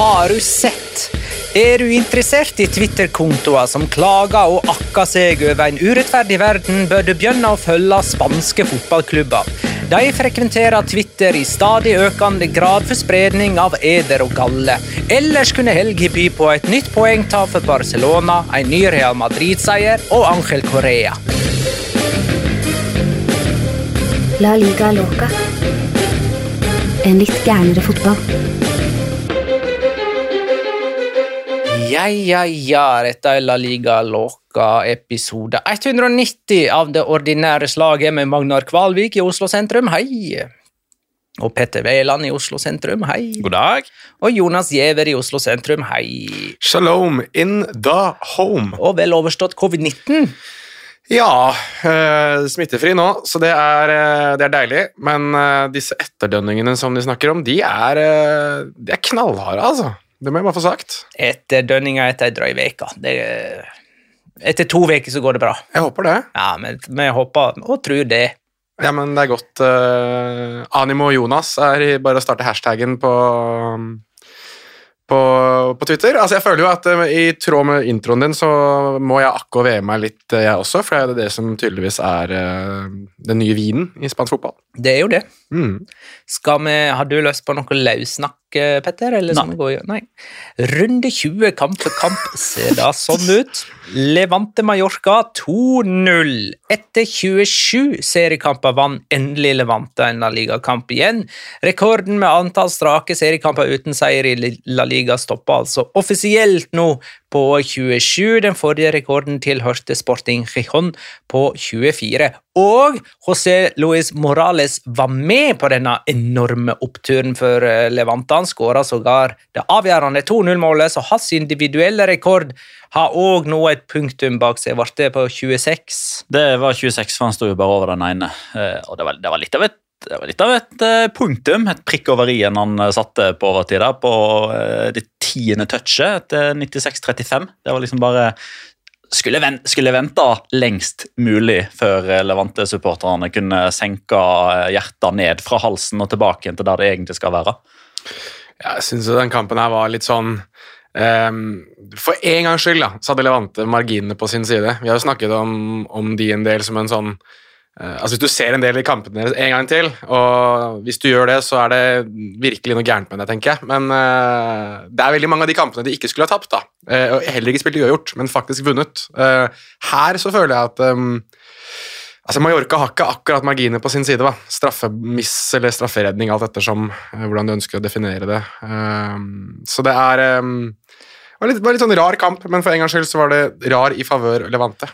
Har du sett? Er du interessert i Twitter-kontoer som klager og akker seg over en urettferdig verden, bør du begynne å følge spanske fotballklubber. De frekventerer Twitter i stadig økende grad for spredning av eder og galle. Ellers kunne helga by på et nytt poengtap for Barcelona, en ny Real Madrid-seier og Angel Correa. La liga loca. En litt gærnere fotball. Ja, ja, ja, dette er La Liga Loca episode 190 av det ordinære slaget med Magnar Kvalvik i Oslo sentrum, hei. Og Petter Wæland i Oslo sentrum, hei. God dag. Og Jonas Giæver i Oslo sentrum, hei. Shalom in the home. Og vel overstått covid-19. Ja, eh, smittefri nå, så det er, eh, det er deilig. Men eh, disse etterdønningene som de snakker om, de er, de er knallharde, altså. Det må jeg bare få sagt. Etter dønninga etter ei drøy uke. Etter to uker så går det bra. Jeg håper det. Ja, men vi håper og tror det. Ja, men det er godt. Uh, Animo Jonas er i- bare å starte hashtaggen på, på, på Twitter. Altså, jeg føler jo at uh, i tråd med introen din så må jeg akkurat og vee meg litt, uh, jeg også, for det er det som tydeligvis er den nye vinen i spansk fotball. Det er jo det. Mm. Skal vi, Har du lyst på noe løssnakk, eh, Petter? Eller skal Nei. vi gå Nei. Runde 20, kamp for kamp, ser da sånn ut. Levante Mallorca 2-0. Etter 27 seriekamper vant endelig Levante en La Liga-kamp igjen. Rekorden med antall strake seriekamper uten seier i La Liga stopper altså offisielt nå på 27. Den forrige rekorden tilhørte Sporting Gijon på 24. Og José Luis Morales var med på denne enorme oppturen for eh, Levante. Han skåra sågar det avgjørende 2-0-målet, så hans individuelle rekord har òg nå et punktum bak seg. Ble det på 26? Det var 26, for han sto jo bare over den ene. Eh, Og det var, det var litt av et det var litt av et eh, punktum, et prikk over i-en han eh, satte på overtid på eh, det tiende touchet etter 96-35. Det var liksom bare Skulle, ven, skulle venta lengst mulig før Levante-supporterne kunne senka eh, hjertet ned fra halsen og tilbake til der det egentlig skal være. Ja, Jeg syns den kampen her var litt sånn Um, For en gangs skyld da, så hadde Levante marginene på sin side. Vi har jo snakket om, om de en del som en sånn altså Hvis du ser en del i kampene deres en gang til, og hvis du gjør det, så er det virkelig noe gærent med det, tenker jeg. Men uh, det er veldig mange av de kampene de ikke skulle ha tapt, da. Uh, og heller ikke spilt uavgjort, men faktisk vunnet. Uh, her så føler jeg at um, Altså Mallorca har ikke akkurat marginer på sin side. Va? Straffemiss eller strafferedning, alt ettersom eh, hvordan du ønsker å definere det. Ehm, så det er um, var litt, var litt sånn rar kamp, men for en gangs skyld så var det rar i favør Levante.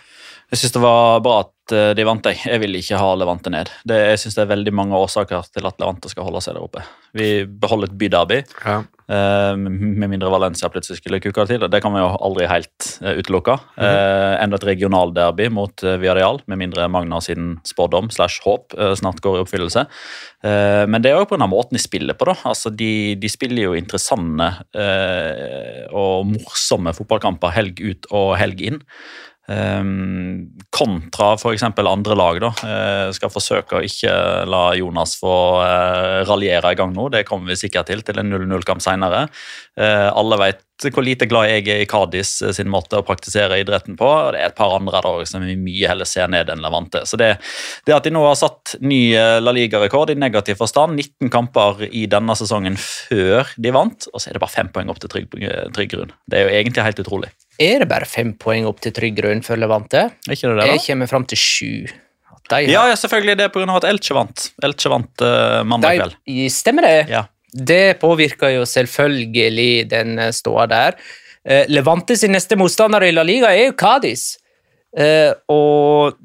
Jeg syns det var bra at eh, de vant. Jeg Jeg vil ikke ha Levante ned. Det, jeg synes det er veldig mange årsaker til at Levante skal holde seg der oppe. Vi beholder et byderby, Ja. uh, med mindre Valencia plutselig skulle kuke det til. Det kan vi jo aldri helt uh, utelukke. eh, enda et regionalderby mot Villarreal, med mindre Magna sin spådom slash håp snart går i oppfyllelse. Men det er jo pga. måten de spiller på. da. Altså, de, de spiller jo interessante og morsomme fotballkamper helg ut og helg inn. Um, kontra f.eks. andre lag. da, uh, Skal forsøke å ikke la Jonas få uh, raljere i gang nå. Det kommer vi sikkert til til en 0-0-kamp senere. Uh, alle vet hvor lite glad jeg er i Kadis sin måte å praktisere idretten på. og Det er et par andre da, som vi mye heller ser ned enn Levante. Så det, det at de nå har satt ny La Liga-rekord i negativ forstand, 19 kamper i denne sesongen før de vant, og så er det bare fem poeng opp til Trygg, Trygg Grunn. Det er jo egentlig helt utrolig. Er det bare fem poeng opp til trygg grunn for Levante? Det det? Jeg kommer fram til sju. De Ja, har, ja, selvfølgelig. Det er pga. at Elche vant. Elche vant uh, mandag kveld. de, stemmer det? Ja. Det påvirker jo selvfølgelig den eh, ståa der. Uh, Levante sin neste motstander i La Liga er jo Cádiz. Uh, og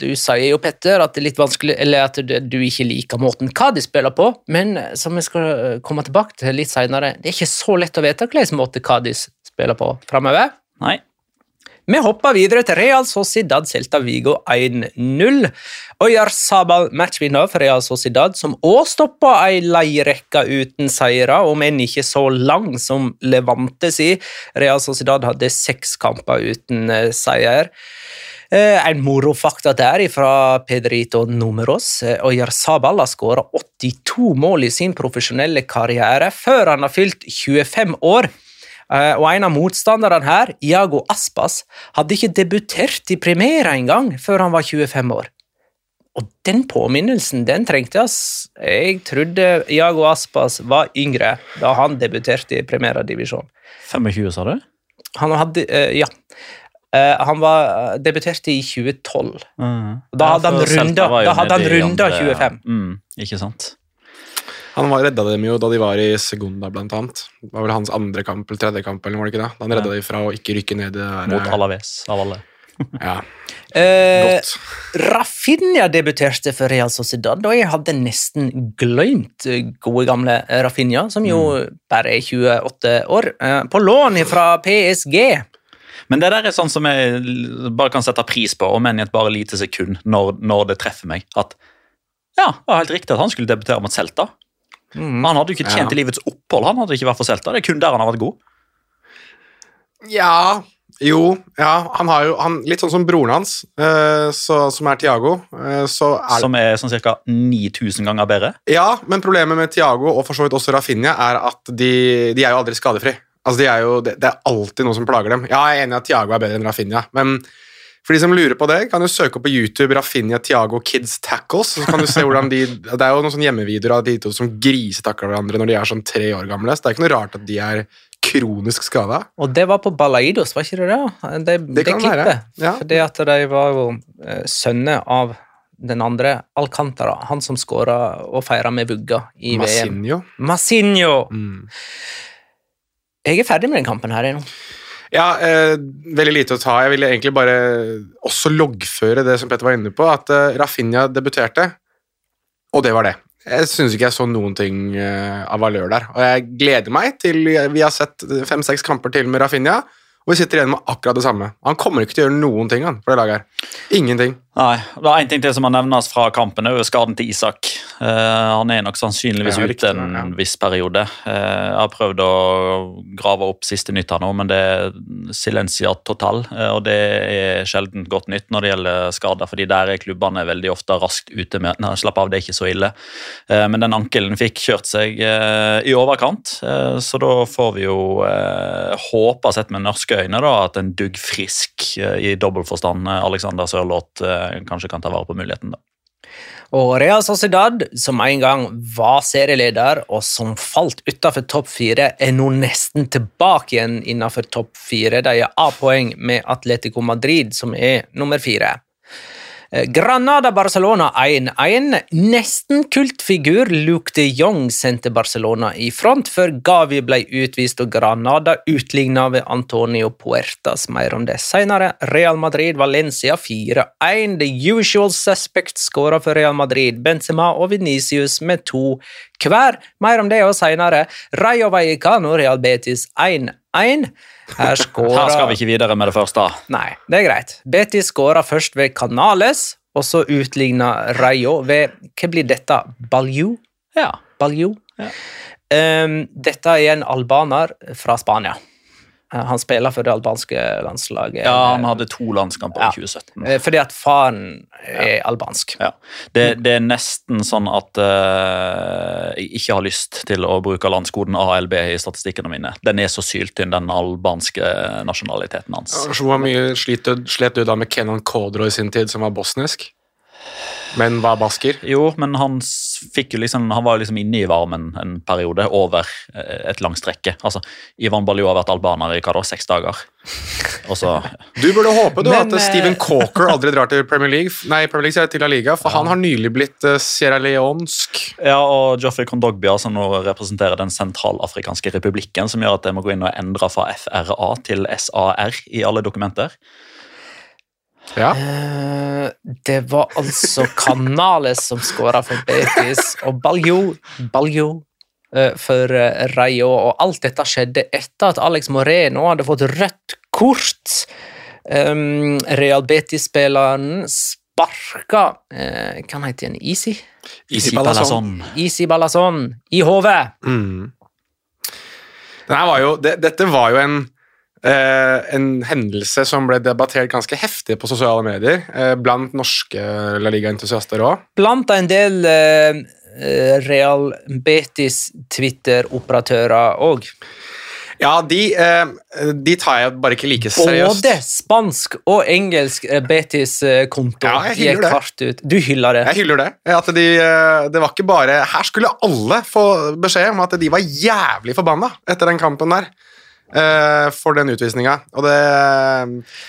du sier jo, Petter, at det er litt vanskelig, eller at du ikke liker måten Cádiz spiller på, men som vi skal komme tilbake til litt senere, det er ikke så lett å vite hvilken måte Cádiz spiller på framover. Nei. Vi hopper videre til Real Sociedad Celta Vigo 1-0. Oyar Sabal matchvinner for Real Sociedad, som òg stoppa ei leirekke uten seire, om enn ikke så lang som Levante si. Real Sociedad hadde seks kamper uten eh, seier. Eh, En morofakta der fra Pedrito Numeros. og Oyar Sabal har skåra 82 mål i sin profesjonelle karriere før han har fylt 25 år. Eh, Og en av motstanderne her, Iago Aspas, hadde ikke debutert i Primera engang før han var 25 år. Og den påminnelsen, den trengte jeg. Jeg trodde Iago Aspas var yngre da han debuterte i Primera divisjon. 25, sa du? Han hadde eh, Ja. Eh, han var debuterte i 2012. Mm. Da hadde han runda- da hadde han runda 25. Mm, ikke sant? Han var redda dem jo da de var i Segunda, blant annet. Det var vel hans andre kamp eller tredje kamp, eller var det ikke det? Da han redda Ja. dem fra å ikke rykke ned i det der Mot Alaves, av alle. Ja, Eh. Rafinha debuterte for Real Sociedad, og jeg hadde nesten glemt eh, gode gamle Rafinha, som jo bare er 28 år, eh, på lån fra PSG. Men det der er sånn som jeg bare kan sette pris på, om enn i et bare lite sekund, når, når det treffer meg. At ja, det var helt riktig at han skulle debutere mot Celta. Mm. Han hadde jo ikke tjent Ja. livets opphold, han hadde ikke vært for Celta. Det er kun der han har vært god. Ja Jo, ja. Han har jo han, Litt sånn som broren hans, uh, så, som er Tiago. Uh, er Som er sånn ca. 9000 ganger bedre. Ja, men problemet med Tiago og for så vidt også Rafinha er at de, de er jo aldri skadefri. Altså, de er jo, det, det er alltid noe som plager dem. Ja, jeg er enig i at Tiago er bedre enn Rafinha, men for de som lurer på det, kan du søke opp på YouTube Rafinha Tiago Kids Tackles. Så kan du se hvordan de, Det er jo noen sånne hjemmevideoer av de to som grisetakler hverandre når de er sånn tre år gamle. Så det er ikke noe rart at de er kronisk skada. Og det var på Balaidos, var ikke det det? Det, det, kan være, klippet. ja. Fordi at de var jo eh, sønner av den andre, Alcantara, han som skåra og feira med vugga i VM. Massinho. Massinho! Mm. Jeg er ferdig med den kampen her jeg nå. Ja, eh, veldig lite å ta. Jeg ville egentlig bare også loggføre det som Petter var inne på, at eh, Rafinha debuterte, og det var det. Jeg syns ikke jeg så noen ting eh, av valør der. Og jeg gleder meg til vi har sett fem-seks kamper til med Rafinha, og vi sitter igjen med akkurat det samme. Han kommer ikke til å gjøre noen ting han, for det laget her. Ingenting. Nei, det er en ting til som må nevnes fra kampen, er skaden til Isak. Uh, han er nok sannsynligvis Ja, ute en ja. viss periode. Uh, jeg har prøvd å grave opp siste nytt her nå, men det er silencia total. Uh, og det er sjelden godt nytt når det gjelder skader, fordi der er klubbene veldig ofte raskt ute med Nei, slapp av, det er ikke så ille. Men den ankelen fikk kjørt seg i overkant, så da får vi jo håpe, sett med norske øyne, da, at en dugg frisk eh, i dobbeltforstand Alexander Sørloth kanskje kan ta vare på muligheten. da. Og Real Sociedad, som en gang var serieleder, og som falt utenfor topp fire, er nå nesten tilbake igjen innenfor topp fire. De er A-poeng med Atletico Madrid, som er nummer fire. Eh, Granada-Barcelona 1-1. Nesten kultfigur Luke de Jong sendte Barcelona i front før Gavi ble utvist og Granada utligna ved Antonio Puertas. Mer om det senere. Real Madrid-Valencia 4-1. The usual suspect skåra for Real Madrid. Benzema og Venicius med to hver. Mer om det og senere. Rayo Vallecano, Real Betis 1-1. Her skårer... Her skal vi ikke videre med det første. Nei, det er greit. Betis skåra først ved Canales, og så utligna Rayo ved Hva blir dette? Balju? Ja. Balju? Ja. Um, dette er en albaner fra Spania. Eh, Han spiller for det albanske landslaget. ja, han hadde to landskamper Ja. i 2017. Eh, Fordi at faren er albansk. Ja. Det, det er nesten sånn at uh, jeg ikke har lyst til å bruke landskoden ALB i statistikkene mine. Den er så syltynn, den albanske nasjonaliteten hans. Så Hvor mye slet du da med Kenan Kodro i sin tid, som var bosnisk? Men var basker? Jo, men han, fikk jo liksom, han var jo liksom inne i varmen en periode over eh, et langt strekke. Altså, Ivan Baljo har vært albaner i hva da, seks dager. Og så Du burde håpe du Men, at Stephen Cawker aldri drar til Premier League, nei, Premier League til La Liga, for han har nylig blitt uh, Sierra Leonsk. Ja, og Joffrey Kondogbia, som nå representerer Den sentralafrikanske republikken, som gjør at jeg må gå inn og endre fra FRA til SAR i alle dokumenter. Ja. Eh, Det var altså Canales som skåra for Betis, og Baljo, Baljo eh, for eh, Rayo. Og alt dette skjedde etter at Alex Moreno hadde fått rødt kort. Um, Real Betis-spilleren sparka eh, Hva heter han? Easy? Easy Palazon. Easy Balazon i hodet. Mm. Den var jo, det, dette var jo en, en hendelse som ble debattert ganske heftig på sosiale medier, eh, blant norske La Liga-entusiaster òg. Blant en del eh, eh, Real Betis Twitter-operatører òg. Ja, de, eh, de tar jeg bare ikke like seriøst. Både spansk og engelsk eh, Betis-konto Ja, jeg hyller gikk hardt ut. Du hyller det. Jeg hyller det. At de, eh, det var ikke bare Her skulle alle få beskjed om at de var jævlig forbanna etter den kampen der. Eh, for den utvisninga. Og det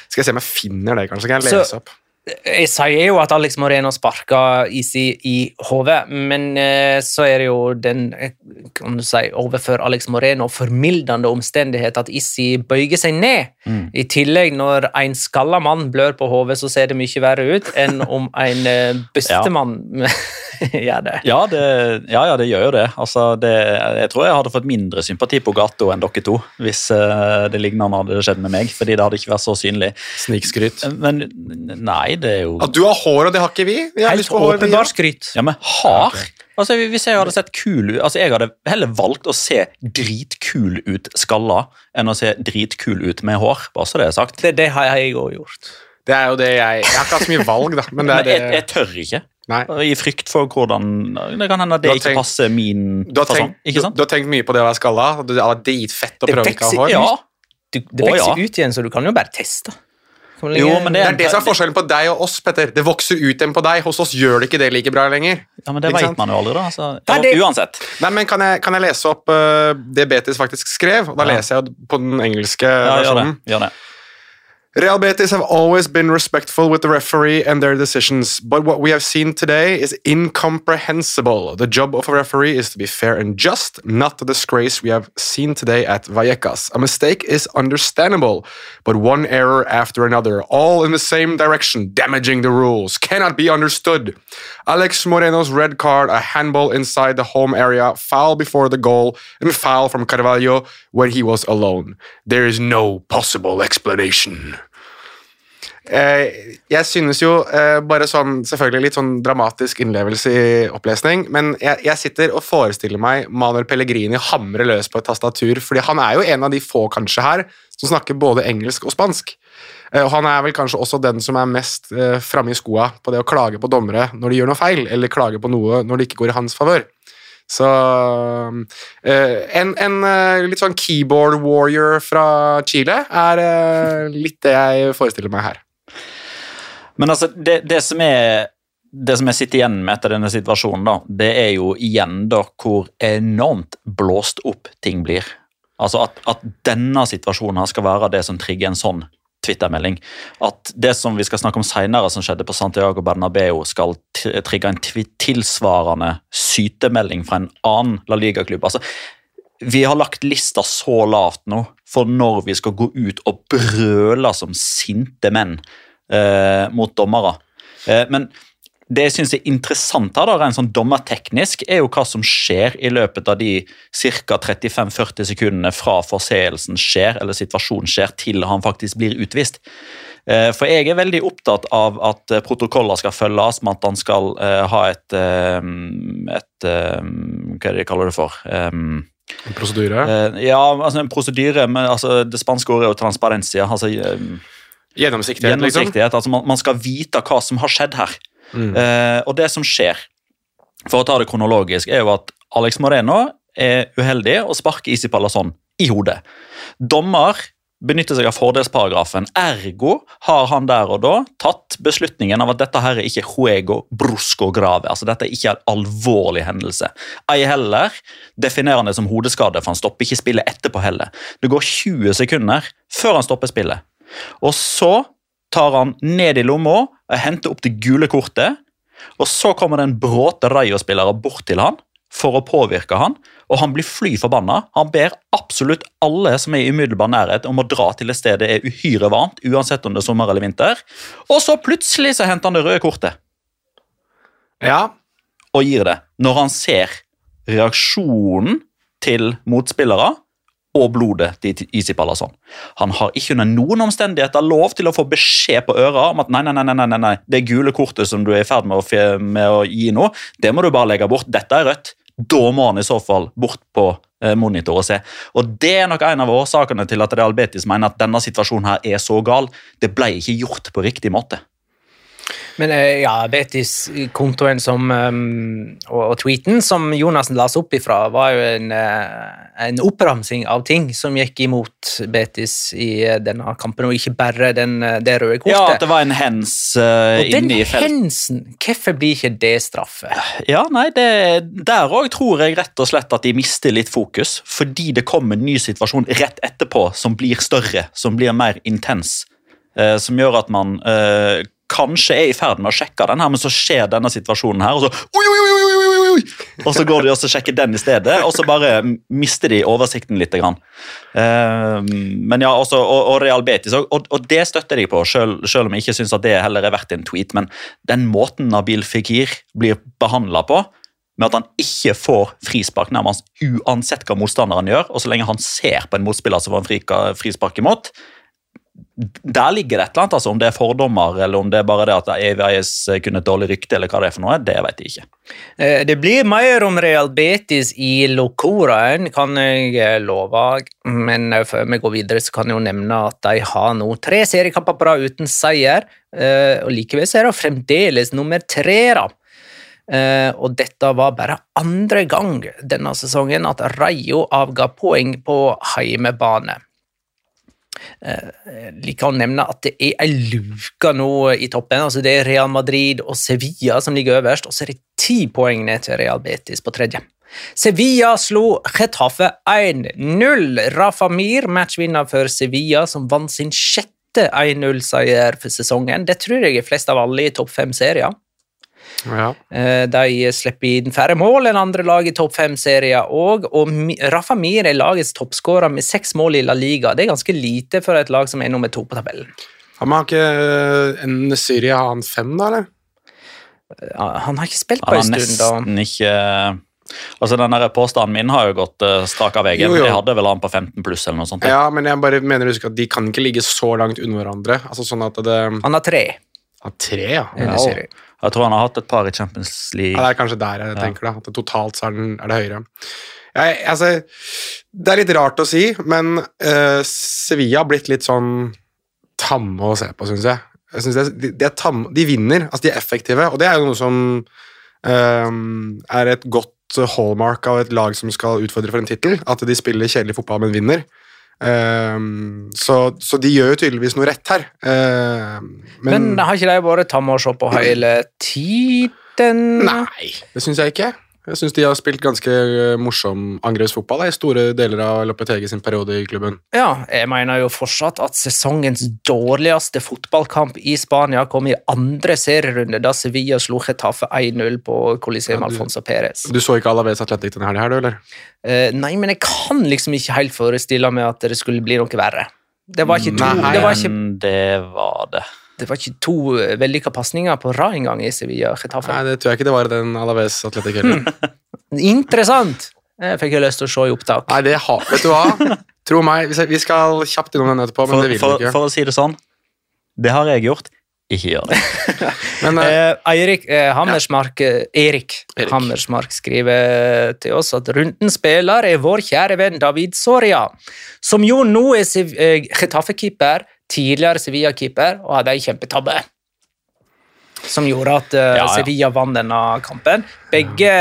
Skal jeg se om jeg finner det, kanskje. Kan jeg lese opp? Jeg sier jo at Alex Moreno sparka Easy i hodet, men eh, så er det jo den eh, kan du si, overfor Alex Moreno formildende omstendighet at Easy bøyer seg ned. Mm. I tillegg, når en skalla mann blør på hodet, så ser det mye verre ut enn om en bustemann gjør det. Ja, det, ja, ja, det gjør jo det. Altså, det. Jeg tror jeg hadde fått mindre sympati på gata enn dere to hvis uh, det lignende hadde skjedd med meg, fordi det hadde ikke vært så synlig. Snikskryt. Men nei, det er jo At du har hår, og det har ikke vi. vi har Helt lyst på hår, vi, ja. åpenbar skryt. Ja, men har Altså, Hvis jeg hadde sett kul ut Altså, Jeg hadde heller valgt å se dritkul ut skalla enn å se dritkul ut med hår. bare så det er sagt. Det, det har jeg òg gjort. Det er jo det jeg Jeg har ikke hatt så mye valg, da. Men det er det jeg, jeg tør ikke. Nei. I frykt for hvordan Det kan hende at det har ikke passer min Du har, tenkt, Ikke du, sant? du har tenkt mye på det å være skalla. Det er dritfett å prøve ikke å ha hår. Ja. Du, det Å, vokser ja. ut igjen, så du kan jo bare teste. Jo, men Det er det som er forskjellen på deg og oss, Petter. Det vokser ut igjen på deg. Hos oss gjør det ikke det like bra lenger. Ja, men Det Ikke vet sant? man jo aldri, da. Så, Nei, ja, det- Uansett. Nei, men Kan jeg, kan jeg lese opp uh, det Betis faktisk skrev? Og Da Ja. leser jeg på den engelske Ja, gjør det. Gjør det. Real Betis have always been respectful with the referee and their decisions, but what we have seen today is incomprehensible. The job of a referee is to be fair and just, not the disgrace we have seen today at Vallecas. A mistake is understandable, but one error after another, all in the same direction, damaging the rules, cannot be understood. Alex Moreno's red card, a handball inside the home area, foul before the goal, and foul from Carvalho when he was alone. There is no possible explanation. Eh, jeg synes jo eh, bare sånn, selvfølgelig litt sånn dramatisk innlevelse i opplesning, men jeg, jeg sitter og forestiller meg Manuel Pellegrini hamre løs på et tastatur, fordi han er jo en av de få kanskje her som snakker både engelsk og spansk. Eh, og han er vel kanskje også den som er mest framme i skoa på det å klage på dommere når de gjør noe feil, eller klage på noe når det ikke går i hans favør. Så en, en litt sånn keyboard warrior fra Chile er litt det jeg forestiller meg her. Men altså, det, det som er det som jeg sitter igjen med etter denne situasjonen, da, det er jo igjen da hvor enormt blåst opp ting blir. Altså at, at denne situasjonen her skal være det som trigger en sånn Twitter-melding. At det som vi skal snakke om senere, som skjedde på Santiago Bernabeu, skal trigge en tilsvarende sytemelding fra en annen La Liga-klubb. Altså, vi har lagt lista så lavt nå for når vi skal gå ut og brøle som sinte menn eh, mot dommere. Eh, men det jeg synes er interessant her, da, rent sånn dommerteknisk, er jo hva som skjer i løpet av de ca. 35-40 sekundene fra forseelsen skjer, eller situasjonen skjer, til han faktisk blir utvist. Eh, For jeg er veldig opptatt av at eh, protokoller skal følges, med at han skal eh, ha et, et Hva er det de kaller det for? Um, En prosedyre. Ja, altså en prosedyre, men altså, det spanske ordet er jo transparencia. Altså, Gjennomsiktighet, liksom. gjennomsiktighet. Altså, man, man skal vite hva som har skjedd her. Mm. Uh, og det som skjer, for å ta det kronologisk, er jo at Alex Moreno er uheldig og sparker Isi Palazón i hodet. Dommer benytter seg av fordelsparagrafen. Ergo har han der og da tatt beslutningen av at dette her er ikke juego brusco grave. altså Dette er ikke en alvorlig hendelse. Ei heller definerer han det som hodeskade, for han stopper ikke spillet etterpå heller. Det går 20 sekunder før han stopper spillet. Og så tar han ned i lomma og henter opp det gule kortet. Og så kommer det en bråte Rayo-spillere bort til han for å påvirke han, og han blir fly forbanna. Han ber absolutt alle som er i umiddelbar nærhet om å dra til et sted det er uhyre varmt, uansett om det er sommer eller vinter. Og så plutselig så henter han det røde kortet Ja, og gir det, når han ser reaksjonen til motspillere og blodet til Isi Palazon. Han har ikke under noen omstendigheter lov til å få beskjed på øra om at nei, nei, nei, nei, nei, det gule kortet som du er i ferd med å, med å gi nå, det må du bare legge bort. Dette er rødt. Da må han i så fall bort på eh, monitor og se. Og Det er nok en av årsakene til at Real Betis mener at denne situasjonen her er så gal. Det ble ikke gjort på riktig måte. Men eh, ja, Betis-kontoen um, og, og tweeten som Jonassen las opp ifra, var jo en, eh, en oppramsing av ting som gikk imot Betis i eh, denne kampen, og ikke bare den, det røde kortet. Ja, at det var en hens uh, inne i feltet. Og den hensen, hvorfor blir ikke det straffe? Ja, nei, det, Der òg tror jeg rett og slett at de mister litt fokus, fordi det kommer en ny situasjon rett etterpå som blir større, som blir mer intens. Eh, som gjør at man eh, kanskje er i ferd med å sjekke den her, men så skjer denne situasjonen her, og så oi, oi, oi, oi, oi! Og så går de og sjekker den i stedet, og så bare mister de oversikten litt. Grann. Eh, men ja, også, og, og Real Betis, og, og det støtter de på, selv, selv om jeg ikke syns det heller er verdt en tweet. Men den måten Nabil Fikir blir behandla på, med at han ikke får frispark nærmest uansett hva motstanderen gjør, og så lenge han ser på en motspiller som får en frispark imot, der ligger det et eller annet, altså om det er fordommer, eller om det er bare det at EVIS kunne et dårlig rykte, eller hva det er for noe, det vet jeg ikke. Eh, Det blir mer om Real Betis i Locoraen, kan jeg eh, love. Men eh, før vi går videre, så kan jeg jo nevne at de har nå tre seriekamper på rad uten seier. Og likevel så er det fremdeles nummer tre, da. Uh, Og dette var bare andre gang denne sesongen at Rayo avga poeng på heimebane. Eh, liker å nevne at det er ei luke nå i toppen. altså Det er Real Madrid og Sevilla som ligger øverst, og så er det ti poeng ned til Real Betis på tredje. Sevilla slo Getafe 1-0. Rafa Mir, matchvinner for Sevilla, som vant sin sjette 1-0-seier for sesongen. Det tror jeg er flest av alle i topp fem-serier. Ja. Eh, De slipper inn færre mål enn andre lag i topp fem-serier òg, og Rafa Mir er lagets toppskårer med seks mål i La Liga. Det er ganske lite for et lag som er nummer to på tabellen. Han har ikke eh, en Syria har han fem, da, eller? Han har ikke spilt på en har stund, da. nesten ikke Altså, den Påstanden min har jo gått uh, strak av veien. Jeg hadde vel han på 15 pluss eller noe sånt. Ja, men jeg bare mener at de kan ikke ligge så langt unna hverandre. Altså sånn at det Han har tre. Ja, tre, ja. Ja. Syria. Jeg tror han har hatt et par i Champions League. Ja, det er kanskje der jeg tenker det. At totalt så er, den, er det høyere. Jeg, altså, det er litt rart å si, men uh, Sevilla har blitt litt sånn tamme å se på, syns jeg. jeg synes det, de, de, er tamme, de vinner, altså de er effektive, og det er jo noe som eh, er et godt hallmark av et lag som skal utfordre for en tittel. At de spiller kjedelig fotball, men vinner. Ehm, så, så de gjør jo tydeligvis noe rett her. Um, Men, men, har ikke de vært tamme å se på hele tiden? Nei, det syns jeg ikke. Jeg syns de har spilt ganske eh, morsom angrepsfotball i store deler av Lopetegi sin periode i klubben. Ja, jeg mener jo fortsatt at sesongens dårligste fotballkamp i Spania kom i andre serierunde, da Sevilla slo Getafe 1-0 på Coliseum Ja, Alfonso Perez. Du så ikke Alaves Atletic denne helga, her, du, eller? Eh, nei, men jeg kan liksom ikke helt forestille meg at det skulle bli noe verre. Det var ikke to, Nei, det var ikke, Men det var det. Det var ikke to eh, vellykka pasninger på rad engang i Sevilla Getafe. Nei, det tror jeg ikke det var den Alaves Atletic heller. Interessant! Jeg fikk jo lyst til å se i opptak. Nei, det har Vet du hva? Tro meg, vi skal- kjapt innom den etterpå, men For, det vil vi ikke. for å si det sånn, det har jeg gjort. Ikke gjør det. Men eh, Eh, Eirik eh, Hammersmark, ja. Erik, Erik. Hammersmark skriver til oss at runden spiller er vår kjære venn David Soria, som jo nå er eh, Getafe-keeper, tidligere Sevilla-keeper, og hadde ei kjempetabbe. Som gjorde at uh, Ja, ja. Sevilla vant denne kampen. Begge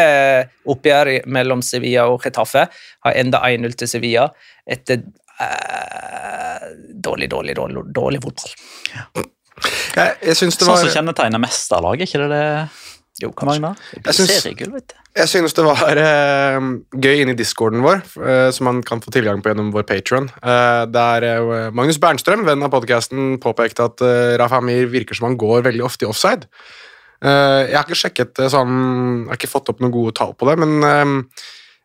oppgjør mellom Sevilla og Getafe har enda 1-0 til Sevilla etter uh, dårlig, dårlig, dårlig, dårlig fotball. jeg, jeg syns det Sånn var som kjennetegner mesterlaget, ikke det det? Jo, kanskje. Jeg syns-. Jeg synes det var uh, gøy inne i discorden vår, uh, som man kan få tilgang på gjennom vår Patron. Uh, der eh, Magnus Bernstrøm, venn av podkasten, påpekte at uh, Rafa Amir virker som han går veldig ofte i offside. Eh, jeg har ikke sjekket det sånn, jeg har ikke fått opp noen gode tall på det, men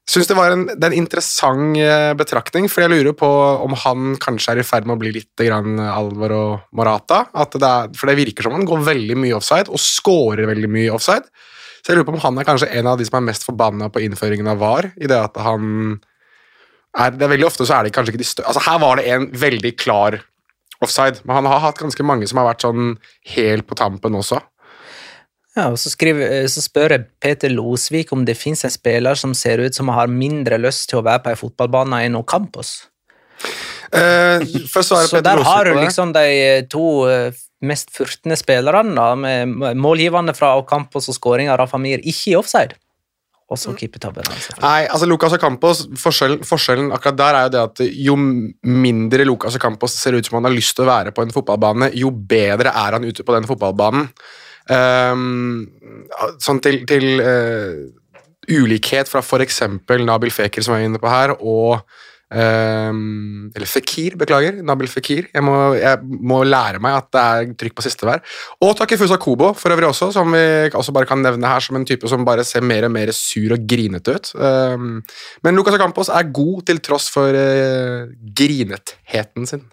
eh, synes det var en, det en interessant eh, betraktning, for jeg lurer på om han kanskje er i ferd med å bli litt grann og Morata. At det er, for det virker som han går veldig mye offside, og scorer veldig mye offside. Så jeg lurer på om han er kanskje en av de som er mest forbanna på innføringen av VAR, i det at han er, det er Veldig ofte så er det kanskje ikke de større Altså Her var det en veldig klar offside, men han har hatt ganske mange som har vært sånn helt på tampen også. Ja, og så, skriver, eh, så spør jeg Peter Losvik om det fins en spiller som ser ut som har mindre lyst til å være på en fotballbane enn Ocampos. Eh, for å svare Så der har du liksom de eh, to eh, mest furtne spillerne, da, med målgivende fra Ocampos og skåring av Rafa Mir, ikke i offside. Og så keepertabben. Altså. Nei, altså Lucas Ocampos, forskjellen, forskjellen akkurat der er jo det at jo mindre Lucas Ocampos ser ut som han har lyst til å være på en fotballbane, jo bedre er han ute på den fotballbanen. Ehm, sånn til, til eh, ulikhet fra f.eks. Nabil Fekir, som jeg er inne på her, og Um, Eller Fekir, beklager. Nabil Fekir. Jeg må, jeg må lære meg at det er trykk på siste hver. Og Takifusa Kobo, for øvrig også, som vi også bare kan nevne her som en type som bare ser mer og mer sur og grinete ut. Um, men Lucas Acampos er god til tross for uh, grinetheten sin.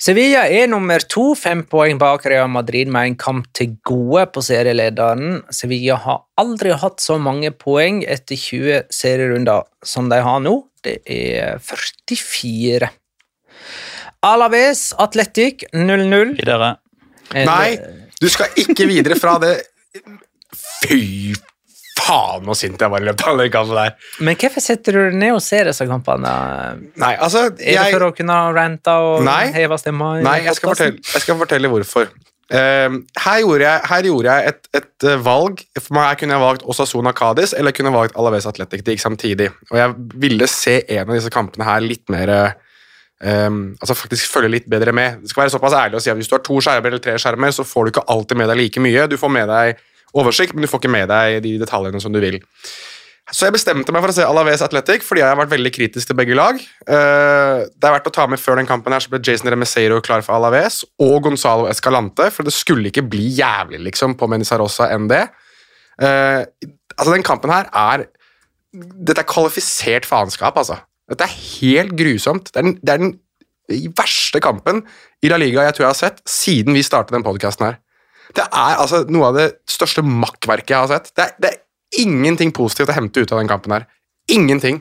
Sevilla er nummer to, fem poeng bak Real Madrid med en kamp til gode på serielederen. Sevilla har aldri hatt så mange poeng etter 20 serierunder som de har nå. Det er 44. Alaves Atletic 0-0. Videre. Nei, du skal ikke videre fra det Fy faen, så sint jeg var i løpet av den kampen der. Men hvorfor setter du ned og ser disse kampene? Nei, altså Er det for å kunne rante og Nei. heve stemma? Nei, jeg skal fortelle, jeg skal fortelle hvorfor. Uh, her gjorde jeg, her gjorde jeg et, et uh, valg. For meg kunne jeg valgt Osasuna Cádiz eller jeg kunne valgt Alaves Athletic. Det gikk samtidig. Og jeg ville se en av disse kampene her litt mer Um, Altså faktisk følge litt bedre med. Det skal være såpass ærlig å si at Hvis du har to skjermer eller tre skjermer, så får du ikke alltid med deg like mye. Du får med deg oversikt, men du får ikke med deg de detaljene som du vil. Så jeg bestemte meg for å se Alaves Athletic fordi jeg har vært veldig kritisk til begge lag. Eh, det er verdt å ta med Før den kampen her så ble Jason Remeseiro klar for Alaves og Gonzalo Escalante, for det skulle ikke bli jævlig liksom på Menizarosa enn det. Eh, altså, den kampen her er Dette er kvalifisert faenskap, altså. Dette er helt grusomt. Det er den, det er den verste kampen i La Liga jeg tror jeg har sett siden vi startet den podkasten her. Det er altså noe av det største makkverket jeg har sett. Det er, det er ingenting positivt å hente ut av den kampen her. Ingenting.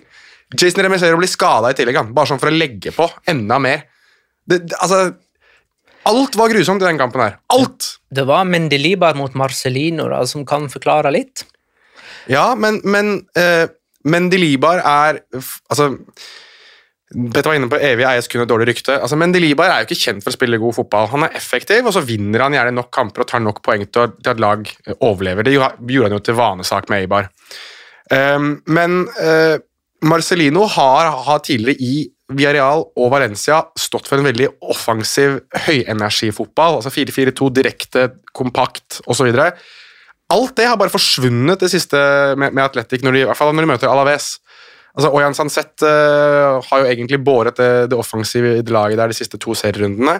Jason Remisero blir skada i tillegg, han. bare sånn for å legge på enda mer. Det, det, altså Alt var grusomt i den kampen her. Alt! Det var Mendelibar mot Marcelino da, som kan forklare litt. Ja, men, men eh, Mendelibar er Altså Petter var inne på evig eies kun et dårlig rykte. Altså, Mendelibar er jo ikke kjent for å spille god fotball. Han er effektiv, og så vinner han gjerne nok kamper og tar nok poeng til, at lag eh, overlever. Det gjorde han jo til vanesak med Eibar. Um, men uh, Marcelino har, har tidligere i Villarreal og Valencia stått for en veldig offensiv høyenergifotball. altså 4-4-2, direkte, kompakt osv. Alt det har bare forsvunnet det siste med, med Atletic, når de, i hvert fall når de møter Alaves. Altså, Oyan Sanset uh, har jo egentlig båret det, det offensive laget der de siste to serierundene.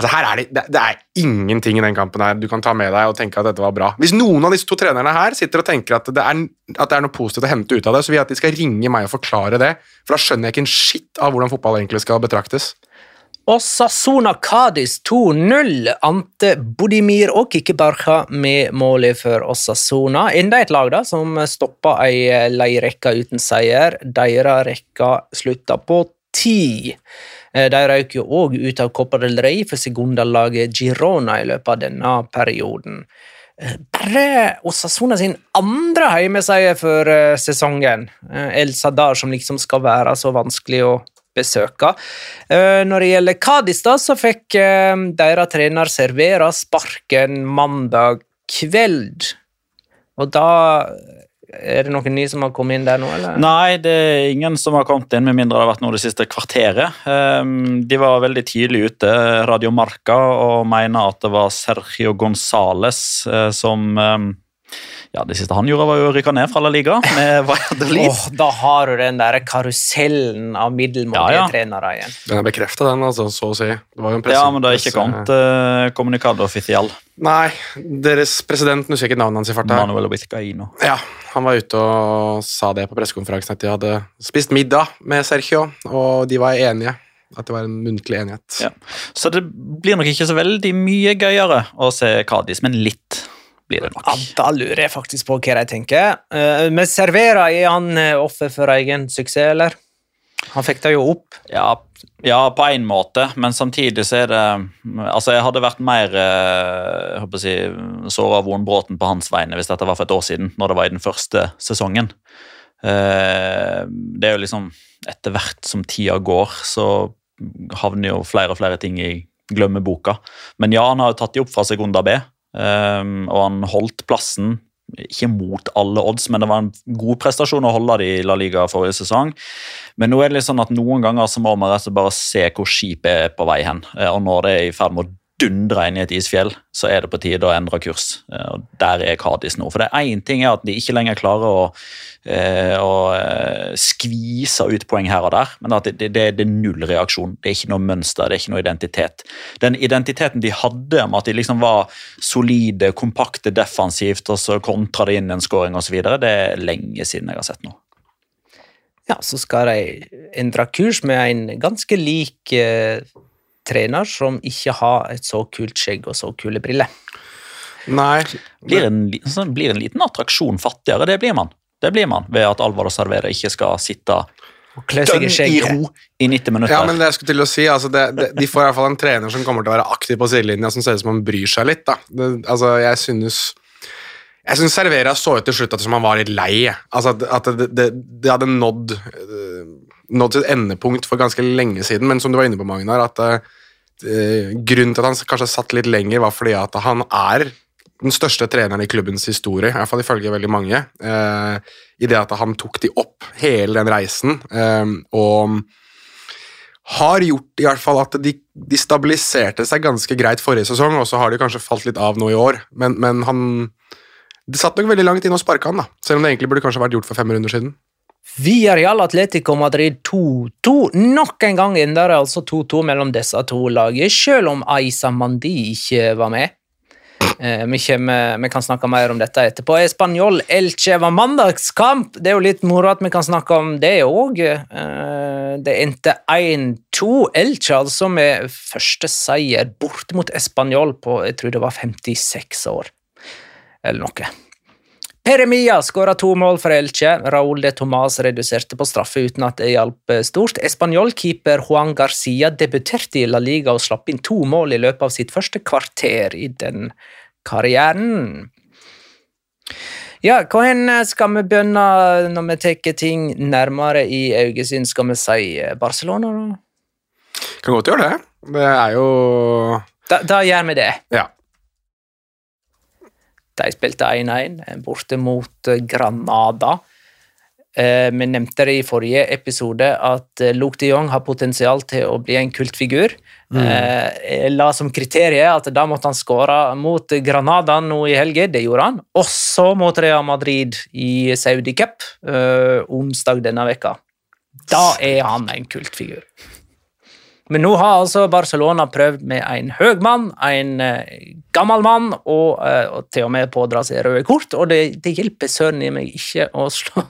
Altså, her er det, det, det er ingenting i den kampen her du kan ta med deg og tenke at dette var bra. Hvis noen av disse to trenerne her sitter og tenker at det er, at det er noe positivt å hente ut av det, så vil jeg at de skal ringe meg og forklare det, for da skjønner jeg ikke en skitt av hvordan fotball egentlig skal betraktes. Osasuna Cádiz 2-0. Ante Bodimir og Kikki Barca med målet for Osasuna. Enda et lag da, som stoppa ei leierekke uten seier. Deres rekke slutta på ti. Eh, De røyk jo òg ut av Copa del Rey for segundalaget Girona i løpet av denne perioden. Eh, Bare Osasuna sin andre heimeseier for eh, sesongen. El Sadar, som liksom skal være så vanskelig å besøke. Eh, Når det gjelder Cádiz, da, så fikk eh, deres trener Servera sparken mandag kveld. Og da Er det noen ny som har kommet inn der nå, eller? Nei, det er ingen som har kommet inn, med mindre det har vært noe det siste kvarteret. Ehm, De var veldig tidlig ute, Radio Marca, og mener at det var Sergio Gonzales eh, som ehm, Ja, det siste han gjorde, var jo å rykke ned fra La Liga med Valladolid. Åh, da har du den der karusellen av middelmådige Ja, ja. trenere igjen. Den er bekrefta, den, altså, så å si. Det var jo en presse, Ja, men det har ikke kommet uh, kommunikado offisiell. Nei, deres president Nå husker jeg ikke navnet hans i farta. Manuel Vizcaino. Ja, han var ute og sa det på pressekonferansen at de hadde spist middag med Sergio, og de var enige. At det var en muntlig enighet. Ja. Så det blir nok ikke så veldig mye gøyere å se Kadis, men litt blir det nok. Ja, da lurer jeg faktisk på hva de tenker. Eh, Men Servera, er han eh, offer for egen suksess, eller? Han fikk det jo opp. Ja, ja, på en måte, men samtidig så er det Altså, jeg hadde vært mer eh, jeg håper å si, såra av Vonbråten på hans vegne hvis dette var for et år siden, når det var i den første sesongen. Det er jo liksom Etter hvert som tida går, så havner jo flere og flere ting i glemmeboka. Men ja, han har jo tatt de opp fra Segunda B, eh, og han holdt plassen. Ikke mot alle odds, men det var en god prestasjon å holde det i La Liga forrige sesong. Men nå er det litt sånn at noen ganger så må man bare se hvor skipet er på vei hen. Eh, Og når det er i ferd med å dundre inn i et isfjell, så er det på tide å endre kurs. Eh, Og der er Kadis nå. For det er én ting er at de ikke lenger klarer å, eh, å eh, skvise ut poeng her og der, men at det, det, det er null reaksjon. Det er ikke noe mønster, det er ikke noe identitet. Den identiteten de hadde om at de liksom var solide, kompakte defensivt, og så kontra det inn en scoring osv., det er lenge siden jeg har sett nå. Ja, så skal de endre kurs med en ganske lik trener som ikke har et så kult skjegg og så kule briller. Nei, Blir en, sånn, blir en liten attraksjon fattigere, det blir man. Det blir man ved at Alvor og Servere ikke skal sitte Og klø seg dønn i ro i 90 minutter. Ja, men det jeg skulle til å si, altså det, det, De får i hvert fall en trener som kommer til å være aktiv på sidelinja, som ser ut som han bryr seg litt. da. Det, altså, Jeg synes jeg synes Servera så ut til slutt at som han var litt lei. Altså At, at det, det, det hadde nådd eh, nådd sitt endepunkt for ganske lenge siden, men som du var inne på, Magnar, at eh, grunnen til at han kanskje satt litt lenger, var fordi at han er den største treneren i klubbens historie, i hvert fall ifølge veldig mange. Eh, I det at han tok de opp hele den reisen. Eh, og har gjort i hvert fall at de, de stabiliserte seg ganske greit forrige sesong, og så har de kanskje falt litt av nå i år. Men, men han Det satt nok veldig langt inn å sparke han, da. Selv om det egentlig burde kanskje vært gjort for fem runder siden. Villarreal Atletico Madrid 2-2. Nok en gang ender det altså 2-2 mellom disse to lagene, selv om Aisa Mandi ikke var med. Eh, vi, kommer, vi kan snakke mer om dette etterpå. Espanol Elche var mandagskamp. Det er jo litt moro at vi kan snakke om det òg. Eh, det endte 1-2. Elche altså med første seier borte mot Espanol på jeg tror det var 56 år, eller noe. Peremia skåra to mål for Elche. Raúl de Tomàs reduserte på straffe uten at det hjalp stort. Espanol-keeper Juan Garcia debuterte i La Liga og slapp inn to mål i løpet av sitt første kvarter i den karrieren. Ja, hva hen skal vi begynne når vi tar ting nærmere i øyesyn? Skal vi si Barcelona, da? Kan godt gjøre det. Det er jo Da, da gjør vi det. Ja. De spilte 1-1 borte mot eh, Granada. eh, vi nevnte det i forrige episode, at eh, Luke de Jong har potensial til å bli en kultfigur. Mm. jeg la som kriterium at da måtte han skåre mot Granada nå i helga. Det gjorde han. Også mot Real Madrid i Saudi Cup eh, onsdag denne veka. Da er han en kultfigur. Men nå har altså Barcelona prøvd med en høy mann, en eh, gammel mann, og, eh, og til og med pådra seg røde kort, og det, det hjelper søren i meg ikke å slå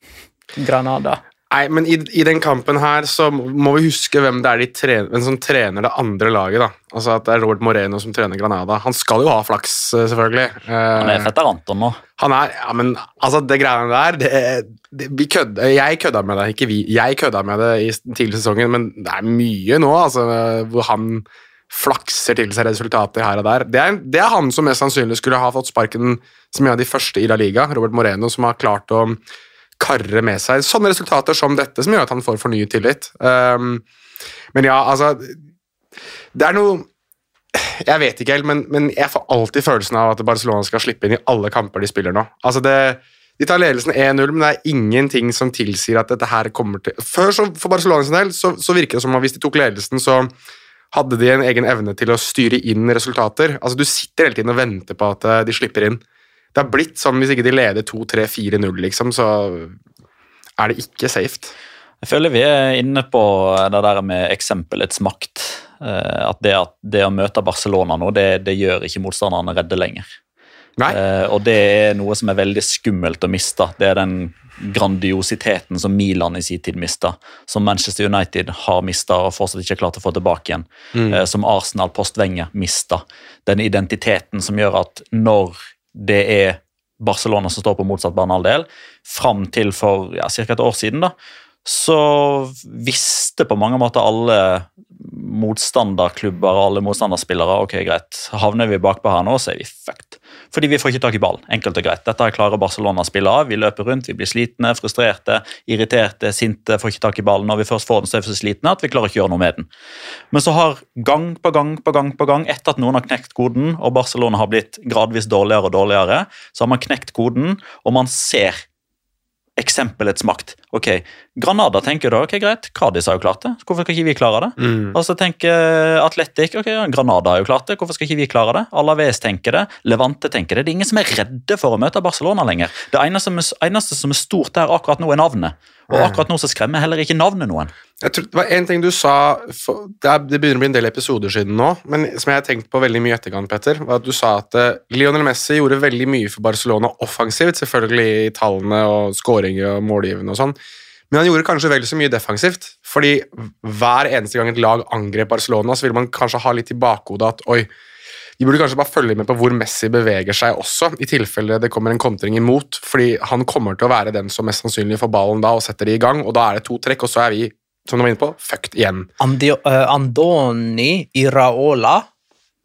Granada. Nei, men i, i den kampen her så må vi huske hvem det er de trener, hvem som trener det andre laget. da. Altså at det er Robert Moreno som trener Granada. Han skal jo ha flaks, eh, selvfølgelig. Han er Eh, fetter Anton nå. han er, ja, men altså, det greiene der det, det, vi kødde, Jeg kødda med det, ikke vi. Jeg kødda med det i tidlig sesongen, men det er mye nå altså, hvor han flakser til seg resultater her og der. Det er, det er han som mest sannsynlig skulle ha fått sparken som en av de første i La Liga, Robert Moreno, som har klart å karre med seg sånne resultater som dette, som gjør at han får fornyet tillit. Um, men ja, altså Det er noe Jeg vet ikke helt, men, men jeg får alltid følelsen av at Barcelona skal slippe inn i alle kamper de spiller nå. Altså det, De tar ledelsen 1-0, men det er ingenting som tilsier at dette her kommer til Før, så, For Barcelona sin del, så, så virker det som at hvis de tok ledelsen, så hadde de en egen evne til å styre inn resultater. Altså Du sitter hele tiden og venter på at eh, de slipper inn. Det har blitt sånn hvis ikke de leder 2-3-4-0, liksom, så er det ikke safe. Jeg føler vi er inne på det der med eksempelets makt. Eh, At det, at det å møte Barcelona nå, det, det gjør ikke motstanderne redde lenger. Eh, og det er noe som er veldig skummelt å miste. Det er den grandiositeten som Milan i sin tid mista, som Manchester United har mista og fortsatt ikke klart å få tilbake igjen. Eh, som Arsenal post Wenger mista. Den identiteten som gjør at når det er Barcelona som står på motsatt banehalvdel, fram til for ja, ca. et år siden, da, så visste på mange måter alle motstanderklubber og alle motstanderspillere ok, greit, havner vi bakpå her nå, så er vi fucked. Fordi vi får ikke tak i ballen. Enkelt og greit. Dette klarer Barcelona å spille av. Vi løper rundt, vi blir slitne, frustrerte, irriterte, sinte, får ikke tak i ballen. Når vi først får den, så er vi så slitne at vi klarer ikke å gjøre noe med den. Men så har gang på gang på gang på gang, etter at noen har knekt koden, og Barcelona har blitt gradvis dårligere og dårligere, så har man knekt koden, og man ser eksempelets makt. Ok, Granada tenker da ok, greit, Cádiz har jo klart det. Hvorfor skal ikke vi klare det? Og så tenker Atletic ok, Granada har jo klart det. Hvorfor skal ikke vi klare det? Alaves tenker det. Levante tenker det. Det er ingen som er redde for å møte Barcelona lenger. Det eneste som er, eneste som er stort der akkurat nå, er navnet. Og akkurat nå så skremmer heller ikke navnet noen. Jeg tror, det var en ting du sa det, er, begynner å bli en del episoder siden nå, men som jeg har tenkt på veldig mye i etterkant, Petter, var at du sa at eh, Lionel Messi gjorde veldig mye for Barcelona offensivt, selvfølgelig i tallene og skåringer og målgivende og sånn, men han gjorde kanskje vel så mye defensivt, fordi hver eneste gang et lag angrep Barcelona, så vil man kanskje ha litt i bakhodet at oi, vi burde kanskje bare følge med på hvor Messi beveger seg også, i tilfelle det kommer en kontring imot, fordi han kommer til å være den som mest sannsynlig får ballen da og setter de i gang, og da er det to trekk, og så er vi, som du var inne på, fucked igjen. Andi, uh, Andoni Iraola,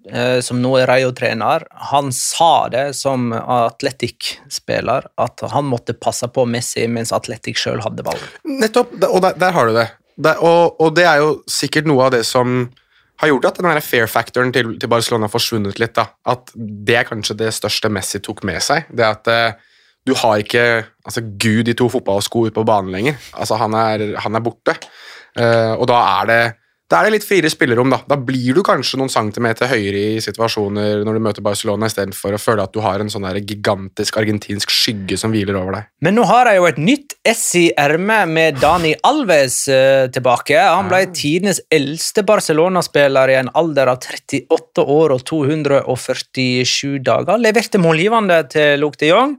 eh, som nå er Rayo-trener, han sa det som Atletic-spiller, at han måtte passe på Messi mens Atletic sjøl hadde ballen. Nettopp, og der, der har du det. Der, og, og det er jo sikkert noe av det som har gjort at den fair factoren til, til Barcelona har forsvunnet litt. da. At det er kanskje det største Messi tok med seg. Det at eh, du har ikke altså, Gud i to fotballsko ute på banen lenger. Altså, han er, han er borte. Eh, og da er det da er det litt friere spillerom. Da Da blir du kanskje noen centimeter høyere i situasjoner når du møter Barcelona, istedenfor å føle at du har en sånn der gigantisk argentinsk skygge som hviler over deg. Men nå har jeg jo et nytt ess i ermet med Dani Alves uh, tilbake. Han ble tidenes eldste Barcelona-spiller i en alder av 38 år og 247 dager. Leverte målgivende til Luc de Jong.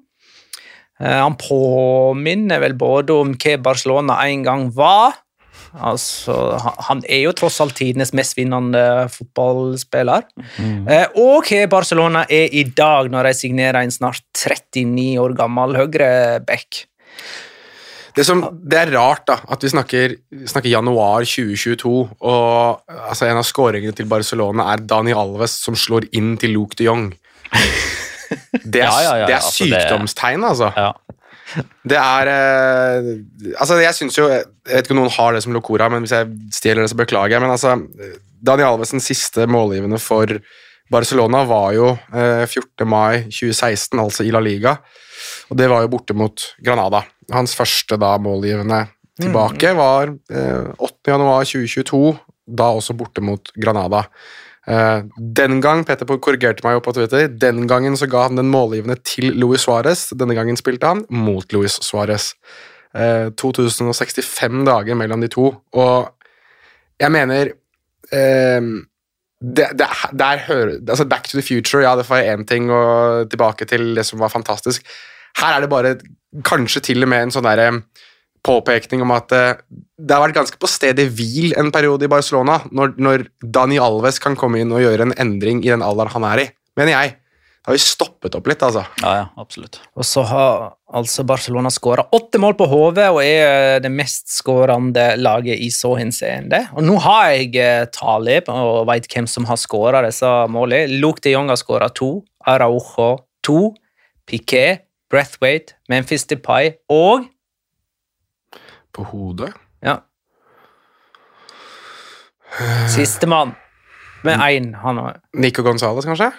Uh, han påminner vel både om hva Barcelona en gang var. Altså, han- er jo tross alt tidenes mestvinnende fotballspiller. Mm. og hva Barcelona er i dag, når de signerer en snart 39 år gammel høyreback. Det, som, det er rart da, at vi snakker, snakker januar 2022, og altså, en av skåringene til Barcelona er Dani Alves som slår inn til Luke de Jong. Det er, Ja, ja, ja, det er altså, sykdomstegn, altså. Det er eh, Altså, jeg syns jo Jeg vet ikke om noen har det som Locora, men hvis jeg stjeler det, så beklager jeg. Men altså, Daniel Alvesens siste målgivende for Barcelona var jo eh, 14. mai 2016, altså i La Liga. Og det var jo borte mot Granada. Hans første da målgivende tilbake var eh, 8. januar 2022, da også borte mot Granada. Eh, den gang, Peter korrigerte meg jo på Twitter, den gangen så ga han den målgivende til Luis Suárez. Denne gangen spilte han mot Luis Suárez. Eh, 2065 dager mellom de to, og jeg mener eh, det, det, der hører, altså Back to the future, ja, det være én ting, og tilbake til det som var fantastisk. Her er det bare kanskje til og med en sånn derre påpekning om at eh, det har vært ganske på stedet hvil en periode i Barcelona, når, når Dani Alves kan komme inn og gjøre en endring i den alderen han er i, mener jeg. Det har jo stoppet opp litt, altså. Ja, ja, absolutt. Og så har altså Barcelona skåra åtte mål på HV og er det mest skårende laget i så henseende. Og nå har jeg tale og veit hvem som har skåra disse målene. Luke de Jong har skåra to, Araujo to, Piquet, Breathwaite, Memphis Depay og På hodet? Ja. Sistemann med én, han òg. Nico Gonzales, kanskje?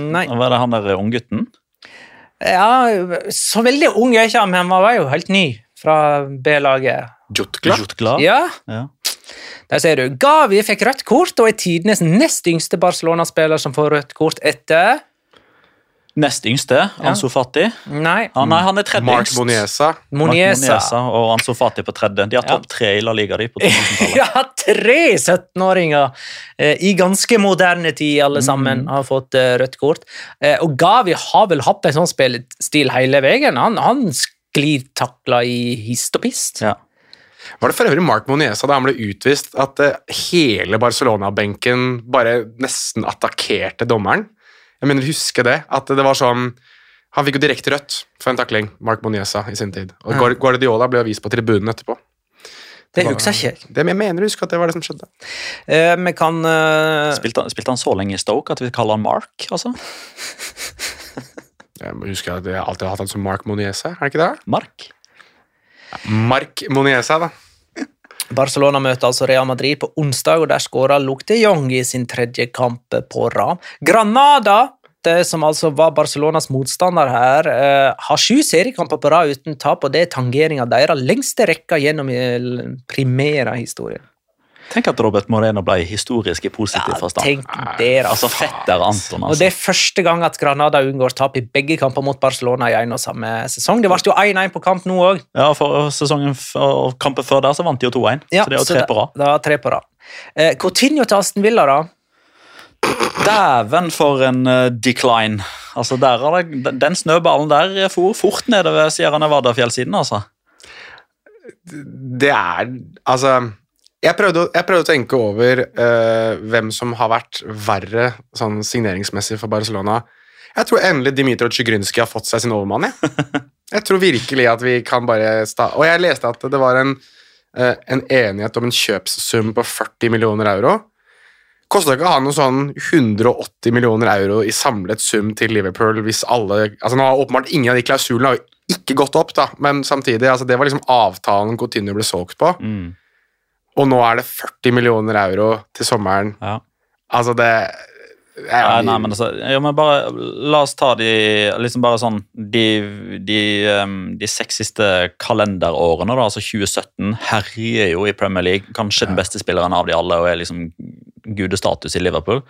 Nei. Var det han der unggutten? Ja, så veldig ung er ikke han, men han var jo helt ny fra B-laget. Jutkla? Jutkla? Ja, Ja. der ser du. Gavi fikk rødt kort og er tidenes nest yngste Barcelona-spiller som får rødt kort etter Nest yngste, Ansu Fati. Nei, Ah, nei, han er tredje Mark yngst. Moniesa. Moniesa. Moniesa og Ansu Fati på tredje. De har Ja. topp tre i La Liga de på 2000-tallet. Ja, tre 17-åringer eh, i ganske moderne tid, alle sammen, har fått eh, rødt kort. Eh, og Gavi har vel hatt en sånn spillestil hele veien. Han, han sklitakla i hist og pist. Ja. Var det for øvrig Mark Moniesa da han ble utvist, at hele Barcelona-benken bare nesten attakkerte dommeren? Jeg mener, huske det. At det var sånn Han fikk jo direkte rødt for en takling, Mark Moniesa, i sin tid. Og ja. Guardiola ble vist på tribunen etterpå. Det det husker jeg ikke. Det, jeg mener å huske at det var det som skjedde. Eh, vi kan uh... Spilte, han- spilte han så lenge i Stoke at vi kaller han Mark? altså? Jeg husker at jeg alltid har hatt han som Mark Moniesa, er det ikke det? Mark? Mark Moniesa, da. Barcelona møter altså Real Madrid på onsdag, og der skåra Luke de Jong i sin tredje kamp på rad. Granada, det som altså var Barcelonas motstander her, eh, har sju seriekamper på rad uten tap, og det er tangering deres lengste rekka gjennom primæra Primera-historien. Tenk at Robert Moreno ble historisk i positiv Ja, forstand. tenk det Altså altså. fetter Anton, altså. Og altså. det er første gang at Granada unngår tap i begge kamper mot Barcelona i en og samme sesong. Det ble jo 1-1 på kamp nå òg. Ja, for sesongen og kampen før der så vant de jo 2-1, så det er jo tre på rad. Det var tre på rad. Eh, Coutinho til Aston Villa, da? Dæven for en eh, decline. Altså det, den- Den snøballen der for fort nedover Sierra Nevada-fjellsiden, altså. Det er Altså jeg prøvde, jeg prøvde å tenke over uh, hvem som har vært verre sånn signeringsmessig for Barcelona. Jeg tror endelig Dmitrij Tsjigrynskij har fått seg sin overmann. Jeg. jeg tror virkelig at vi kan bare sta Og jeg leste at det var en, uh, en enighet om en kjøpssum på 40 millioner euro. Kosta ikke å ha noe sånn 180 millioner euro i samlet sum til Liverpool hvis alle altså Nå har åpenbart ingen av de klausulene har jo ikke gått opp, da, men samtidig, altså det var liksom avtalen Coutinho ble solgt på. Mm. Og nå er det 40 millioner euro til sommeren. Ja. Altså, det Ja, nei, men altså, ja, men bare, La oss ta de liksom bare sånn De, de, de seks siste kalenderårene, da, altså 2017, herjer jo i Premier League. Kanskje den beste spilleren av de alle og er liksom gudestatus i Liverpool.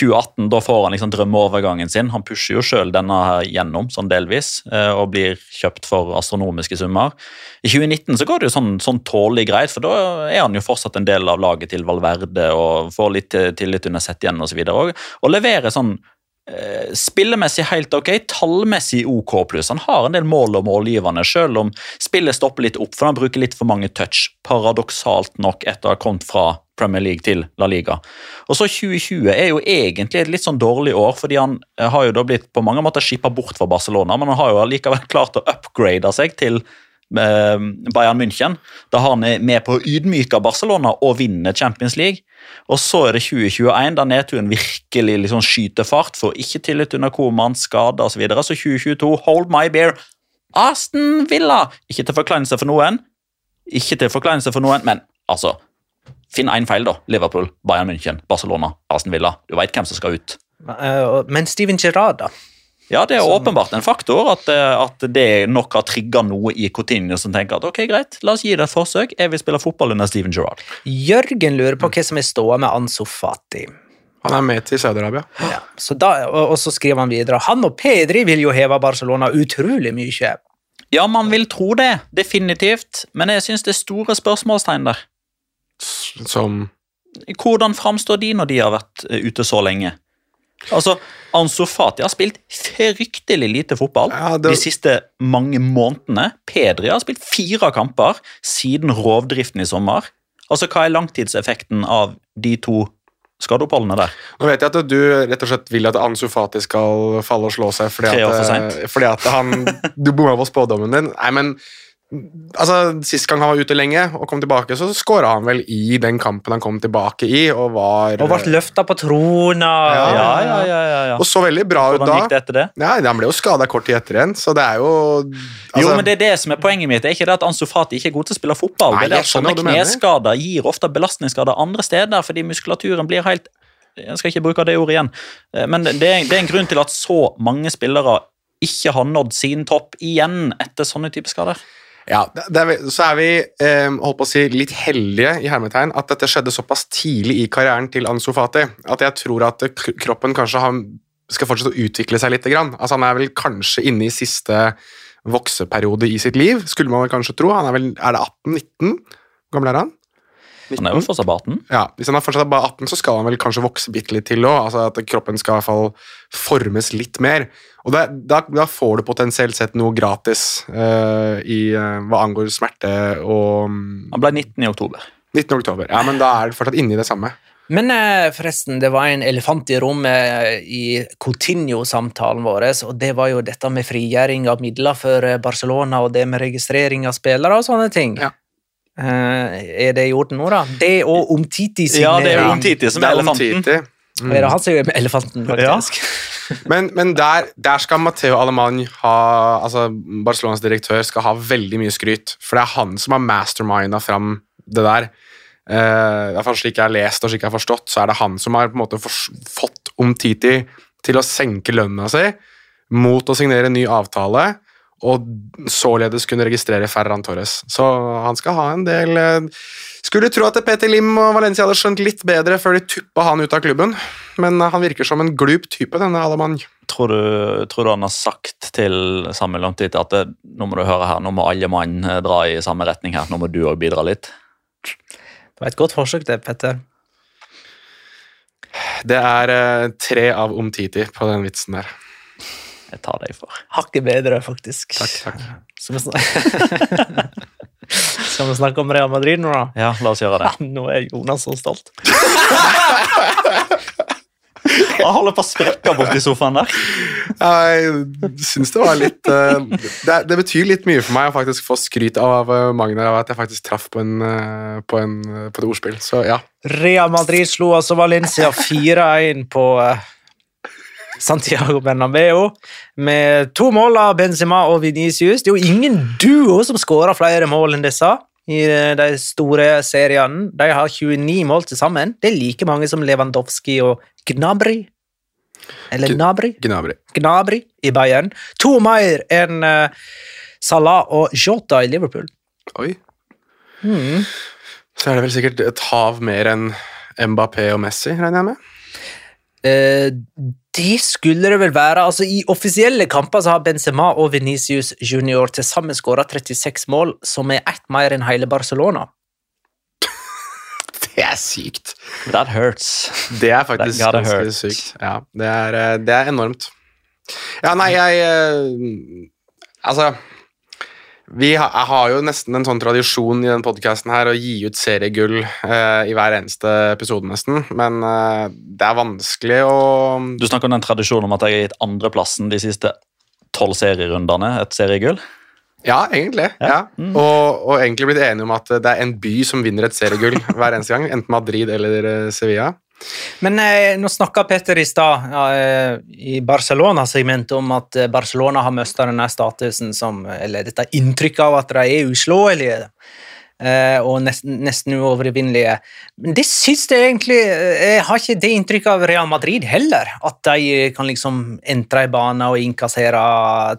2018, da får han liksom drømmeovergangen sin. Han pusher jo sjøl denne her gjennom, sånn delvis, eh, og blir kjøpt for astronomiske summer. I 2019 så går det jo sånn, sånn tålelig greit, for da er han jo fortsatt en del av laget til Valverde og får litt eh, tillit under sett igjen osv. Og, og leverer sånn spillemessig helt ok, tallmessig ok pluss. Han har en del mål og målgivende, selv om spillet stopper litt opp, for han bruker litt for mange touch, paradoksalt nok etter å ha kommet fra Premier League til La Liga. Og så 2020 er jo egentlig et litt sånn dårlig år, fordi han eh, har jo da blitt på mange måter skippa bort fra Barcelona, men han har jo allikevel klart å upgrade seg til eh, Bayern München. Da har han med på å ydmyke Barcelona og vinne Champions League. Og så er det 2021, da nedturen virkelig liksom skyter fart, får ikke tillit under Koman, skader osv. Så, videre. så 2022, hold my beer. Aston Villa! Ikke til forkleinelse for noen, ikke til forkleinelse for noen, men altså Finn én feil, da. Liverpool, Bayern München, Barcelona, Aston Villa. Du veit hvem som skal ut. Eh, Men Steven Gerrard, da? Ja, det er åpenbart en faktor at, eh, at det nok har trigga noe i Coutinho som tenker at ok, greit, la oss gi det et forsøk. Jeg vil spille fotball under Steven Gerrard. Jørgen lurer på hva som er ståa med Ansu Fati. Han er med til Saudi-Arabia. Ja, så da, og, og så skriver han videre Han og Pedri vil jo heve Barcelona utrolig mye. Ja, man vil tro det, definitivt, men jeg syns det er store spørsmålstegn der. Som Hvordan framstår de når de har vært eh, ute så lenge? Altså, Ansu Fati har spilt fryktelig lite fotball Ja, det- de siste mange månedene. Pedri har spilt fire kamper siden rovdriften i sommer. Altså, Hva er langtidseffekten av de to skadeoppholdene der? Nå vet jeg at du rett og slett vil at Ansu Fati skal falle og slå seg fordi at, fordi at han Du bomma på spådommen din. Nei, men altså, Sist gang han var ute lenge og kom tilbake, så skåra han vel i den kampen han kom tilbake i, og var Og ble løfta på trona. Ja, Ja, ja, ja. Og så veldig bra ut Hvordan da. gikk det etter det? Ja, Han ble jo skada kort tid etter igjen, så det er jo altså, jo, men Det er det som er poenget mitt. Det er ikke det at Ansu Fati ikke er god til å spille fotball. Nei, det er at sånne. Kneskader gir ofte belastningsskader andre steder fordi muskulaturen blir helt Jeg skal ikke bruke det ordet igjen, eh, men det er, det er en grunn til at så mange spillere ikke har nådd sin topp igjen etter sånne typer skader. Ja, er, så er vi eh, holdt på å si, litt heldige i hermetegn at dette skjedde såpass tidlig i karrieren til Ansu Fati at jeg tror at kroppen kanskje har, skal fortsette å utvikle seg litt. Grann. Altså, han er vel kanskje inne i siste vokseperiode i sitt liv, skulle man vel kanskje tro. Han er, vel, er det 18-19? Hvor gammel er han? Han er jo fortsatt bare 18. Ja, Hvis han er fortsatt bare 18, så skal han vel kanskje vokse bitte litt til òg. Altså at kroppen skal i hvert fall formes litt mer. Og da, da, da får du potensielt sett noe gratis uh, i uh, hva angår smerte og mm, Han ble 19 i oktober. 19. oktober. Ja, men da er du fortsatt inne i det samme. Men eh, forresten, det var en elefant i rommet i Coutinho-samtalen vår, og det var jo dette med frigjøring av midler for Barcelona og det med registrering av spillere og sånne ting. Ja. Eh, er det i orden nå, da? Det og Omtiti sine Ja, det er Omtiti som er er elefanten. Umtiti. Mm. Er det han som er elefanten, faktisk? Men, men der, der skal Matteo Alemany ha altså Barcelonas direktør skal ha veldig mye skryt. For det er han som har masterminda fram det der. Uh, i hvert fall Slik jeg har lest og slik jeg har forstått, så er det han som har på en måte fått Omtiti til å senke lønna si mot å signere en ny avtale, og således kunne registrere Ferran Torres. Så han skal ha en del eh, Skulle tro at Peter Lim og Valencia hadde skjønt litt bedre før de tuppa han ut av klubben, men eh, han virker som en glup type, denne Alemann. Tror du, tror du han har sagt til Samuel Langtid at det, nå må du høre her, nå må alle mann eh, dra i samme retning her, nå må du òg bidra litt? Det var et godt forsøk, det, Petter. Det er eh, tre av Omtiti på den vitsen der. Jeg tar deg for. Hakket bedre, faktisk. Takk, takk. Skal vi, snak Skal vi snakke om Real Madrid nå, da? Ja, la oss gjøre det. Ja, nå er Jonas så stolt. Han holder på å sprekke borti sofaen der. Jeg syns det var litt eh, det, det betyr litt mye for meg å faktisk få skryt av Magne Magnar av at jeg faktisk traff på, en, eh, på, en, eh, på et ordspill. Så ja. Real Madrid slo altså Valencia 4-1 på eh, Santiago Bernabeu med to mål av Benzema og Vinicius. Det er jo ingen duo som skårer flere mål enn disse i eh, de store seriene. De har 29 mål til sammen. Det er like mange som Lewandowski og Gnabry. Eller Gn- Gnabry? Gnabry. Gnabry i Bayern. To mer enn eh, Salah og Jota i Liverpool. Oi. Mm. Så er det vel sikkert et hav mer enn Mbappé og Messi, regner jeg med. Eh, det skulle det vel være. Altså, I offisielle kamper så har Benzema og Venicius junior til sammen skåra 36 mål, som er ett mer enn hele Barcelona. Det er sykt. That hurts. Det er faktisk ganske sykt. Ja, det er, eh, det er enormt. Ja, nei, jeg eh, Altså Vi har, har jo nesten en sånn tradisjon i den podkasten her å gi ut seriegull eh, i hver eneste episode, nesten. Men eh, det er vanskelig å Du snakker om den tradisjonen om at jeg har gitt andreplassen de siste tolv serierundene et seriegull. Ja, egentlig. Ja. Og, og egentlig blitt enige om at det er en by som vinner et seriegull hver eneste gang. Enten Madrid eller eh, Sevilla. Men eh, nå snakka Petter i stad ja, eh, i Barcelona-segmentet om at eh, Barcelona har mista denne statusen som Eller dette inntrykket av at de er uslåelige. Eh, og nesten, nesten uovervinnelige. Men det syns jeg egentlig eh, Jeg har ikke det inntrykket av Real Madrid heller, at de kan liksom entre i banen og innkassere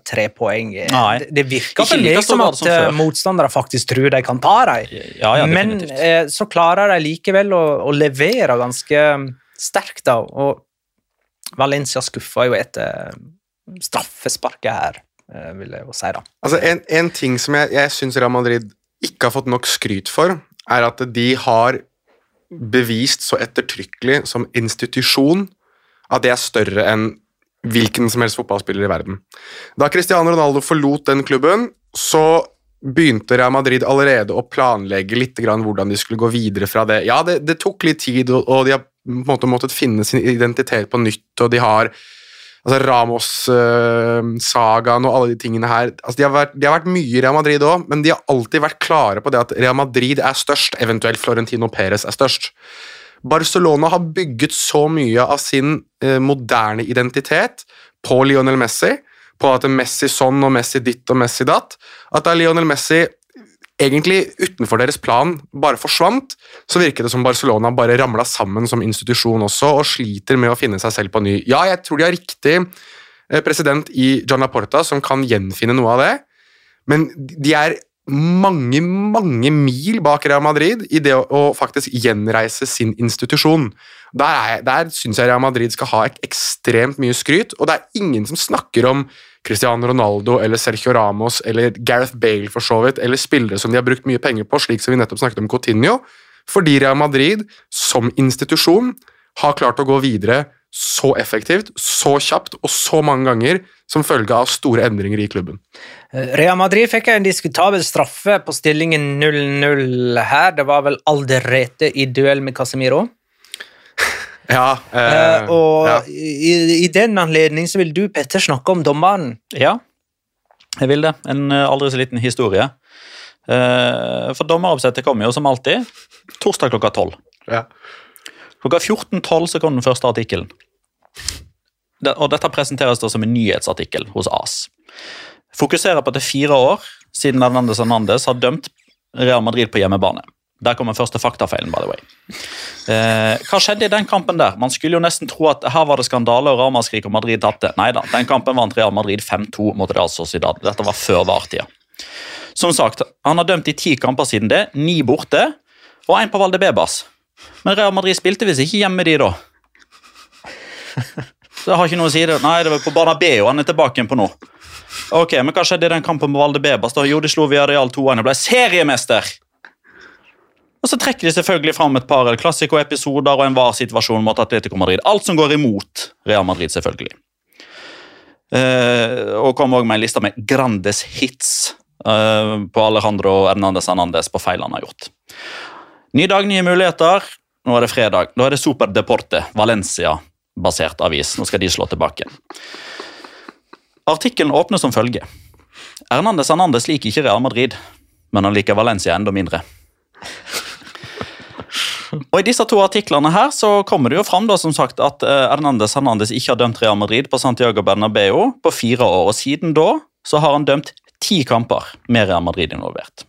tre poeng. Det, det virker for meg som at som eh, motstandere faktisk tror de kan ta dem. Ja, ja, Men eh, så klarer de likevel å, å levere ganske sterkt, da. Og Valencia skuffa jo etter straffesparket her, eh, vil jeg jo si, da. Altså, en, en ting som jeg, jeg syns Real Madrid ikke har fått nok skryt for, er at de har bevist så ettertrykkelig som institusjon at det er større enn hvilken som helst fotballspiller i verden. Da Cristiano Ronaldo forlot den klubben, så begynte Real Madrid allerede å planlegge litt grann hvordan de skulle gå videre fra det. Ja, det, det tok litt tid, og, og de har på en måte måttet finne sin identitet på nytt, og de har altså Ramos-sagaen og alle de tingene her altså de, har vært, de har vært mye i Real Madrid òg, men de har alltid vært klare på det at Real Madrid er størst, eventuelt Florentino Perez er størst. Barcelona har bygget så mye av sin eh, moderne identitet på Lionel Messi, på at Messi sånn og Messi ditt og Messi datt, at da Lionel Messi egentlig utenfor deres plan bare forsvant, så virket det som Barcelona bare ramla sammen som institusjon også, og sliter med å finne seg selv på ny. Ja, jeg tror de har riktig eh, president i John Laporta som kan gjenfinne noe av det, men de er mange, mange mil bak Real Madrid i det å faktisk gjenreise sin institusjon. Der, er- der syns jeg Real Madrid skal ha ekstremt mye skryt, og det er ingen som snakker om Cristiano Ronaldo eller Sergio Ramos eller Gareth Bale for så vidt, eller spillere som de har brukt mye penger på, slik som vi nettopp snakket om Coutinho, fordi Real Madrid som institusjon har klart å gå videre så effektivt, så kjapt og så mange ganger som følge av store endringer i klubben. Eh, Real Madrid fikk en diskutabel straffe på stillingen 0-0 her. Det var vel Alderete i duell med Casemiro. Ja, Eh, eh, og ja. i, i den anledning så vil du, Petter, snakke om dommeren. Ja, jeg vil det. En eh, aldri så liten historie. Eh, For dommeroppsettet kommer jo som alltid torsdag klokka tolv. Ja. Klokka 14.12 så kom den første artikkelen. Det, og Dette presenteres da som en nyhetsartikkel hos AS. Fokuserer på at det er fire år siden Hernandez Hernandez har dømt Real Madrid på hjemmebane. Der kommer første faktafeilen, by the way. Eh, hva skjedde i den kampen der? Man skulle jo nesten tro at her var det skandale og ramaskrik og Madrid tapte. Nei da, den kampen vant Real Madrid 5-2 mot Real Sociedad. Dette var før VAR-tida. Som sagt, han har dømt i ti kamper siden det, ni borte og én på Valdebebas. Men Real Madrid spilte visst ikke hjemme de, da. Så det har ikke noe å si. det. Nei, det var på Barnabeo han er tilbake igjen på nå. Ok, men Hva skjedde i den kampen på Valdebebas? da? Jo, de slo Villarreal 2-1 og ble seriemester. Og så trekker de selvfølgelig fram et par klassiko-episoder og en VAR-situasjon mot Atletico Madrid. Alt som går imot Real Madrid, selvfølgelig. Uh, og kom også med en liste med grandes hits uh, på Alejandro Hernandez Hernandez på feil han har gjort. Ny dag, nye muligheter. Nå er det fredag. Da er det Super Deporte, Valencia-basert avis. Nå skal de slå tilbake. Artikkelen åpner som følge. Hernandez Hernandez liker ikke Real Madrid, men han liker Valencia enda mindre. Og I disse to artiklene her så kommer det jo fram da, som sagt, at eh, Hernandez Hernandez ikke har dømt Real Madrid på Santiago Bernabeu på fire år. og Siden da så har han dømt ti kamper med Real Madrid involvert.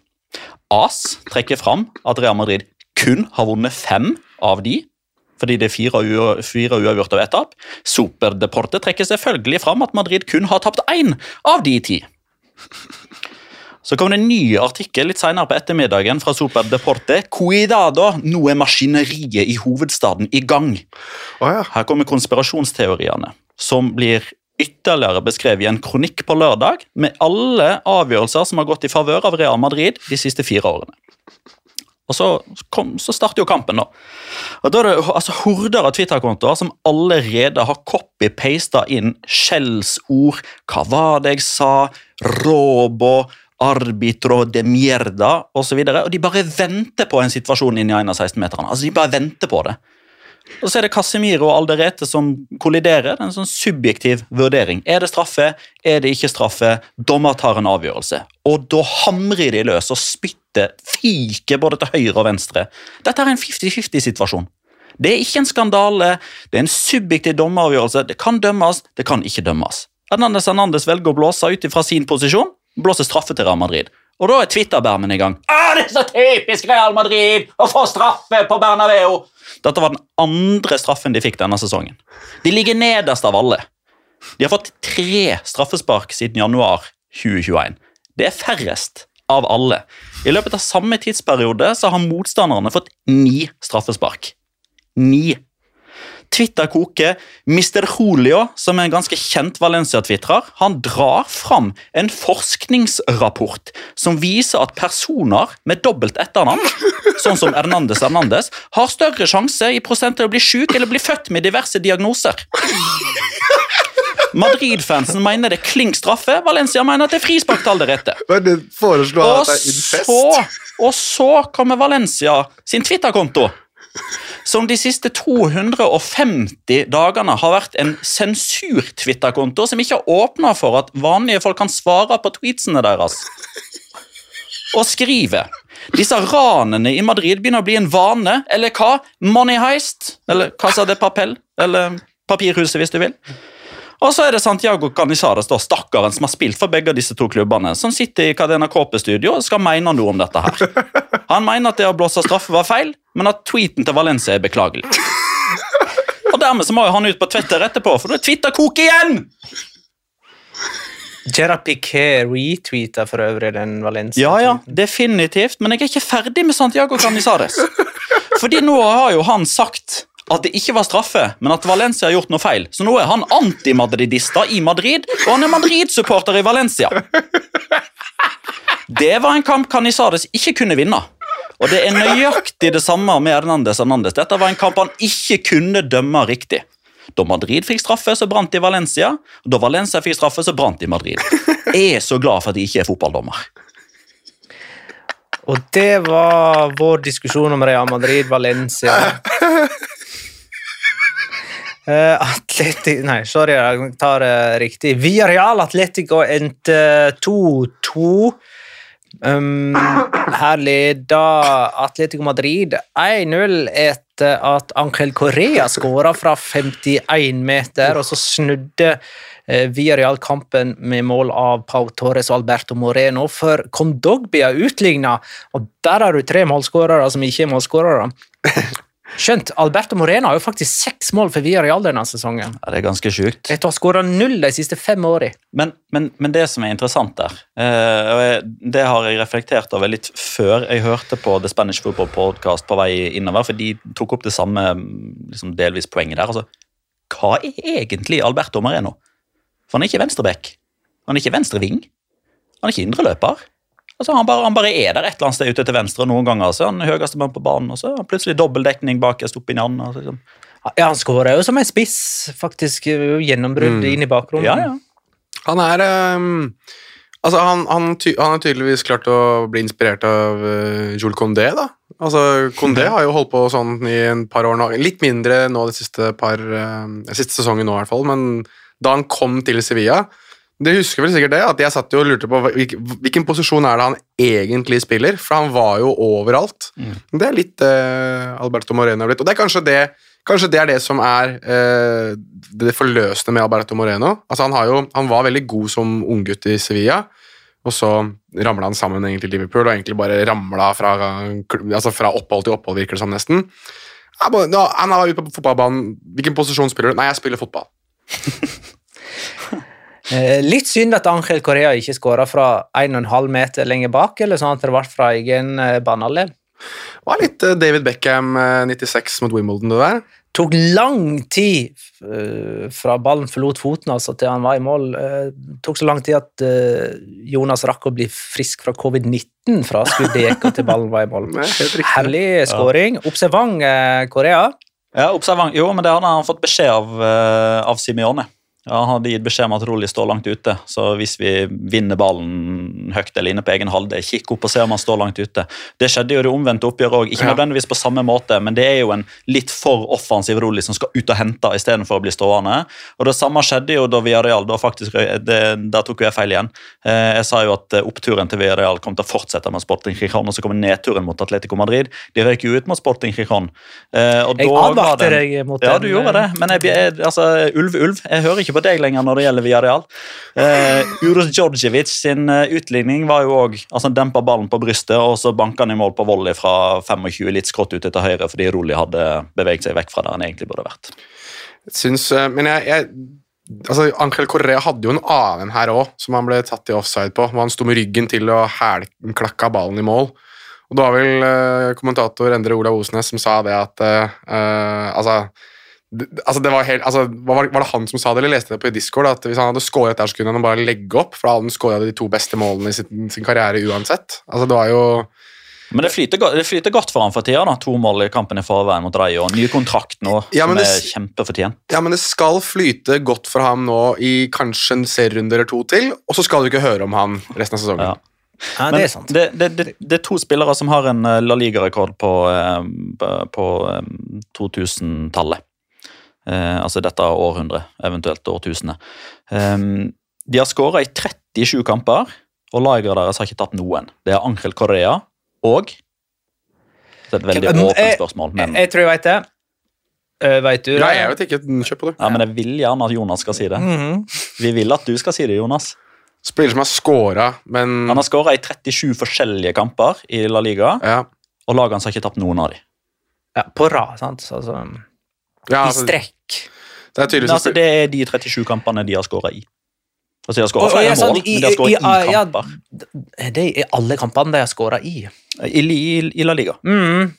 AS trekker fram at Real Madrid kun har vunnet fem av de, fordi det er fire, fire uavgjort og ett tap. Superdeporte trekker selvfølgelig fram at Madrid kun har tapt én av de ti. Så kom det en ny artikkel litt senere på ettermiddagen fra Super Deporte. Cuidado, nå er maskineriet i hovedstaden i gang. Oh, ja. Her kommer konspirasjonsteoriene, som blir ytterligere beskrevet i en kronikk på lørdag, med alle avgjørelser som har gått i favør av Real Madrid de siste fire årene. Og så, kom, så starter jo kampen, da. Og da er det altså, horder av Twitter-kontoer som allerede har copy-pasta inn skjellsord. Hva var det jeg sa? Robo, arbitro de mierda. Og, og de bare venter på en situasjon inn i en av 16-meterne. Altså, de bare venter på det. Og så er det Casemiro og Alderete som kolliderer. Det er en sånn subjektiv vurdering. Er det straffe? Er det ikke straffe? Dommer tar en avgjørelse. Og da hamrer de løs og spytter, fiker både til høyre og venstre. Dette er en 50-50-situasjon. Det er ikke en skandale, det er en subjektiv dommeravgjørelse. Det kan dømmes, det kan ikke dømmes. Hernandez Hernandez velger å blåse ut fra sin posisjon, blåser straffe til Real Madrid. Og da er Twitter-bermen i gang. Ah, det er så typisk Real Madrid å få straffe på Bernabeu! Dette var den andre straffen de fikk denne sesongen. De ligger nederst av alle. De har fått tre straffespark siden januar 2021. Det er færrest av alle. I løpet av samme tidsperiode så har motstanderne fått ni straffespark. Ni. Twitter koker. Mr. Julio, som er en ganske kjent Valencia-twitrer, han drar fram en forskningsrapport som viser at personer med dobbelt etternavn, sånn som Hernandez Hernandez, har større sjanse i prosent til å bli syk eller bli født med diverse diagnoser. Madrid-fansen mener det er klink straffe, Valencia mener at det er frispark til foreslår Og så, og så kommer Valencia sin Twitter-konto. Som de siste 250 dagene har vært en sensur-Twitter-konto som ikke har åpna for at vanlige folk kan svare på tweetsene deres. Og skrive disse ranene i Madrid begynner å bli en vane, eller hva? Money Heist? Eller Casa de Papel? Eller Papirhuset, hvis du vil. Og så er det Santiago Canizares, da, stakkaren som har spilt for begge disse to klubbene, som sitter i Cadena Corpe-studio og skal mene noe om dette her. Han mener at det å blåse straffe var feil, men at tweeten til Valencia er beklagelig. Og dermed så må jo han ut på Twitter etterpå, for da er Twitter kok igjen! Gerard Piquet retweeta for øvrig den Valencia. Ja, ja, definitivt, men jeg er ikke ferdig med Santiago Canizares. Fordi nå har jo han sagt at det ikke var straffe, men at Valencia har gjort noe feil. Så nå er han antimadridista i Madrid, og han er Madrid-supporter i Valencia. Det var en kamp Canizares ikke kunne vinne. Og det er nøyaktig det samme med Hernandez Hernandez. Dette var en kamp han ikke kunne dømme riktig. Da Madrid fikk straffe, så brant de Valencia. Og da Valencia fikk straffe, så brant de Madrid. Jeg er så glad for at de ikke er fotballdommer. Og det var vår diskusjon om Real Madrid-Valencia. Uh, Atleti Nei, sorry, jeg tar det riktig. Villarreal Atletico endte 2-2. Um, her leda Atletico Madrid 1-0 etter at Angel Correa skåra fra 51 meter, og så snudde via Villarreal kampen med mål av Pau Torres og Alberto Moreno, for Kondogbia utligna, og der har du tre målskårere som ikke er målskårere. Skjønt, Alberto Moreno har jo faktisk seks mål for Villarreal denne sesongen. Ja, det er ganske sjukt. Etter å ha skåra null de siste fem årene. Men, men, men det som er interessant der, eh, det har jeg reflektert over litt før jeg hørte på The Spanish Football Podcast på vei innover, for de tok opp det samme liksom delvis poenget der. Altså, hva er egentlig Alberto Moreno? For han er ikke venstreback. Han er ikke venstreving. Han er ikke indreløper. Altså, han, bare, han bare er der et eller annet sted ute til venstre. Noen ganger så er han høyeste mann på banen, og så er han plutselig dobbel dekning bakerst oppi den andre. Liksom. Ja, Han skåra jo som en spiss, faktisk. Gjennombrudd Mm. inn i bakrommet. Ja, ja. Han er um, Altså, han, han, ty han er tydeligvis klart å bli inspirert av uh, Jules Condé, da. Altså, Condé har jo holdt på sånn i en par år nå. Litt mindre nå de siste par uh, Siste sesongen nå, i hvert fall. Men da han kom til Sevilla Det husker vel sikkert det, at jeg satt jo og lurte på hvilken, posisjon er det han egentlig spiller, for han var jo overalt. Det er litt uh, Alberto Moreno har blitt. Og det er kanskje det Kanskje det er det som er uh, det forløsende med Alberto Moreno. Altså han, har jo, han var veldig god som unggutt i Sevilla, og så ramla han sammen egentlig i Liverpool, og egentlig bare ramla fra, altså fra opphold til opphold, virker det som nesten. Han var ute på fotballbanen. Hvilken posisjon spiller du? Nei, jeg spiller fotball. Eh, litt synd at Angel Korea ikke skåra fra 1,5 meter lenger bak, eller sånn at det ble fra egen banale banehalvdel. Det var litt eh, David Beckham eh, 96 mot Wimbledon, det der. Tok lang tid eh, fra ballen forlot foten altså, til han var i mål. Det tok så lang tid at eh, Jonas rakk å bli frisk fra covid-19 fra skuddet gikk og til ballen var i mål. Er. Herlig skåring. Observant eh, Korea. Ja, observant. Jo, men det hadde han fått beskjed av, eh, av Simione. Ja, han hadde gitt beskjed om at Rolly står langt ute, så hvis vi vinner ballen høyt eller inne på egen halvdel, kikk opp og se om han står langt ute. Det skjedde jo det omvendte oppgjøret òg, ikke nødvendigvis på samme måte, men det er jo en litt for offensiv Rolly som skal ut og hente istedenfor å bli stående. Og det samme skjedde jo da Villarreal da faktisk det, Der tok jo jeg feil igjen. Eh, Jeg sa jo at eh, oppturen til Villarreal kom til å fortsette med Sporting Gijon, og så kommer nedturen mot Atletico Madrid. De røyk jo ut mot Sporting Gijon. Eh, Jeg advarte det- deg mot Ja, du gjorde det, men jeg, jeg, altså, ulv, ulv. Jeg hører på deg lenger når det gjelder Villarreal. Uh, Uros Djordjevic sin utligning var jo òg altså, Han dempa ballen på brystet, og så banka han i mål på volley fra 25 litt skrått ut til høyre fordi Roli hadde beveget seg vekk fra der han egentlig burde vært. Syns, eh, men jeg, jeg altså Angel Correa hadde jo en annen her òg, som han ble tatt i offside på. hvor Han sto med ryggen til og hælklakka ballen i mål. Og Det var vel eh, kommentator Endre Olav Osnes som sa det at eh, eh, altså, altså, det var, helt, altså var, var det han som sa det, eller leste det på Discord? At hvis han hadde skåret der, så kunne han bare legge opp, for da hadde han skåra de to beste målene i sin, sin karriere uansett. Altså, det var jo Men det flyter, go- det flyter godt for han for tida. da, To mål i kampen i forveien mot Rayo. Ny kontrakt nå, Ja, som det- er kjempefortjent. Ja, men det skal flyte godt for ham nå i kanskje en serierunde eller to til, og så skal du ikke høre om han resten av sesongen. Ja. Ja, det er sant. Det, det, det, det er to spillere som har en eh, La Liga-rekord på, eh, på- på eh, 2000-tallet. Eh, altså dette århundret, eventuelt årtusenet. Eh, de har skåra i 37 kamper, og laget deres har ikke tapt noen. Det er Angel Correa og Det er et veldig åpent spørsmål, men, Jeg tror jeg vet det. Uh, vet du det? jeg vet ikke. Kjør på det. ja, men jeg vil gjerne at Jonas skal si det. Mhm. Vi vil at du skal si det, Jonas. Spiller som har scora, men Han har skåra i 37 forskjellige kamper i La Liga, ja. og laget hans har ikke tapt noen av dem. Ja, på rad, sant? Altså, Ja, I altså, strekk. det er tydeligvis Altså, det er de 37 kampene de har skåra i. Altså, de har skåra flere mål, men de har skåret i, i- ja, kamper. Det er alle kampene de har skåra i. I, i, I La Liga. Mm.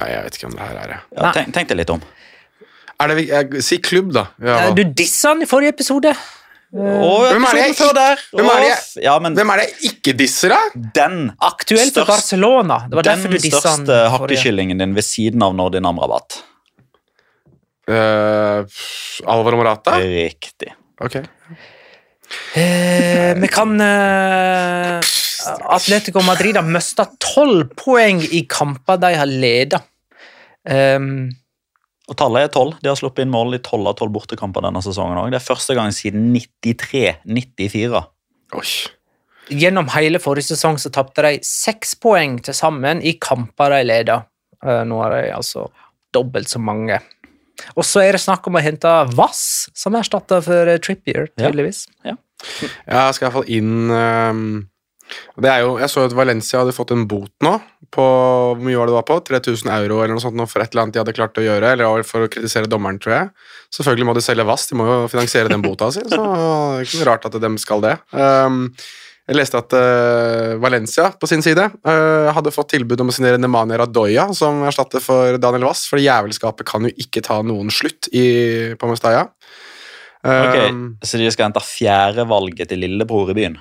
Nei, jeg vet ikke om det her er det. Ja, tenk, tenk deg litt om. Er det jeg, si klubb, da. Ja, Du dissa han i forrige episode. Og Hvem er det jeg før der. Hvem er det jeg- Ja, men Hvem er det jeg ikke disser, da? den Aktuelt for Størst- Barcelona. Det var den derfor du dissa største hakkekyllingen din ved siden av Nordin Amrabat. Uh, Alvaro Morata? Riktig. Ok. Eh, vi kan eh, Atletico Madrid har mista tolv poeng i kamper de har leda. Um, Og tallet er tolv. De har sluppet inn mål i tolv av tolv bortekamper denne sesongen òg. Det er første gang siden 93-94. Gjennom hele forrige sesong så tapte de seks poeng til sammen i kamper de leda. Eh, nå har de altså dobbelt så mange. Og så er det snakk om å hente Vass som erstatta for Trippier, Trippier, Ja. tydeligvis. Ja, jeg skal iallfall inn um, det er jo, Jeg så at Valencia hadde fått en bot nå på hvor mye var det da på? 3000 euro eller noe sånt noe for et eller annet de hadde klart å gjøre, eller for å kritisere dommeren, tror jeg. Selvfølgelig må de selge Vass, de må jo finansiere den bota si, så det er ikke rart at de skal det. Um, jeg leste at uh, Valencia på sin side uh, hadde fått tilbud om å signere Nemanja Radoya som erstatter for Daniel Vass, for jævelskapet kan jo ikke ta noen slutt i, på Mestalla. Ok, okay, Så de skal hente fjerdevalget til lillebror i byen?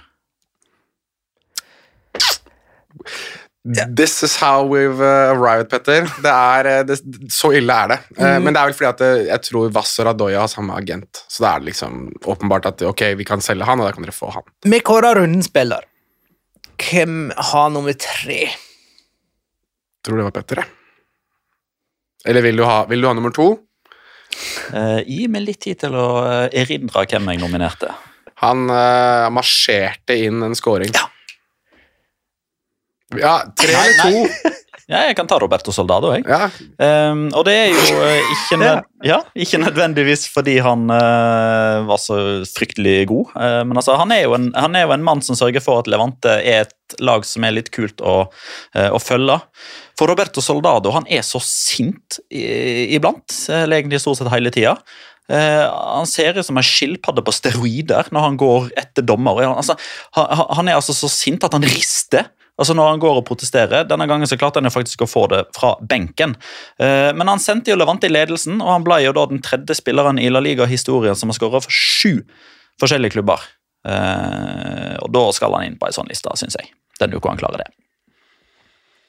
This is how we've uh, arrived, Petter. Det er, uh, det, så ille er det. Uh, Men det er vel fordi at det, jeg tror Vass og Radoya har samme agent. Så da er det liksom åpenbart at ok, vi kan selge han, og da kan dere få han. Vi kårer runden spiller. Hvem har nummer tre? Tror det var Petter, jeg. Eller vil du ha, vil du ha nummer to? Uh, gi meg litt tid til å eh, erindre hvem jeg nominerte. Han uh, marsjerte inn en scoring. Ja. Ja, tre Nei, eller to. Ja, jeg kan ta Roberto Soldado, jeg. Ja, Um, og det er jo uh, ikke, nød ja, ikke nødvendigvis fordi han uh, var så fryktelig god, uh, men altså, han, er jo en, han er jo en mann som sørger for at Levante er et lag som er litt kult å, å følge. For Roberto Soldado han er så sint i, iblant, eller egentlig stort sett hele tida. Eh, han ser ut som en skilpadde på steroider når han går etter dommer. Han, altså, han, han er altså så sint at han rister. Altså når han går og protesterer. Denne gangen så klarte han jo faktisk å få det fra benken. Eh, men han sendte jo Levante i ledelsen, og han ble jo da den tredje spilleren i La Liga-historien som har skåra for sju forskjellige klubber. Eh, og da skal han inn på ei sånn liste, syns jeg. Den uka han klarer det.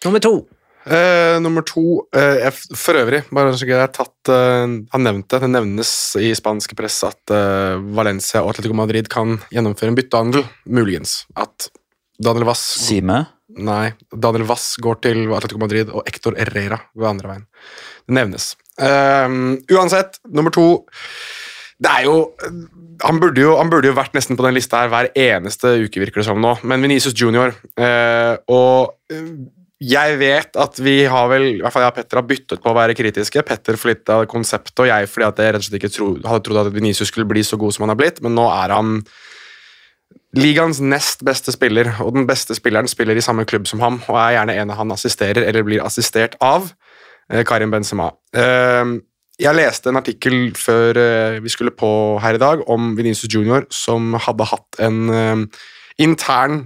Nummer to. Eh, nummer to eh, jeg, For øvrig, bare så jeg har tatt eh, Han nevnte, det nevnes i spansk press at eh, Valencia og Atletico Madrid kan gjennomføre en byttehandel. Muligens. At Daniel Vass Sime. Nei, Daniel Vass går til Atletico Madrid, og Hector Herrera går andre veien. Det nevnes. Um, uansett, nummer to Det er jo han burde jo, han burde jo vært nesten på den lista her hver eneste uke, virker det som nå, men Venicius Junior uh, Og eh, jeg vet at vi har vel, i hvert fall jeg og Petter har byttet på å være kritiske. Petter for litt av konseptet, og jeg fordi at jeg rett og slett ikke tro, hadde trodd at Venicius skulle bli så god som han har blitt, men nå er han ligaens nest beste spiller, og den beste spilleren spiller i samme klubb som ham, og er gjerne en han assisterer eller blir assistert av, eh, Karim Benzema. Eh, jeg leste en artikkel før eh, vi skulle på her i dag om Venezia Junior, som hadde hatt en eh, intern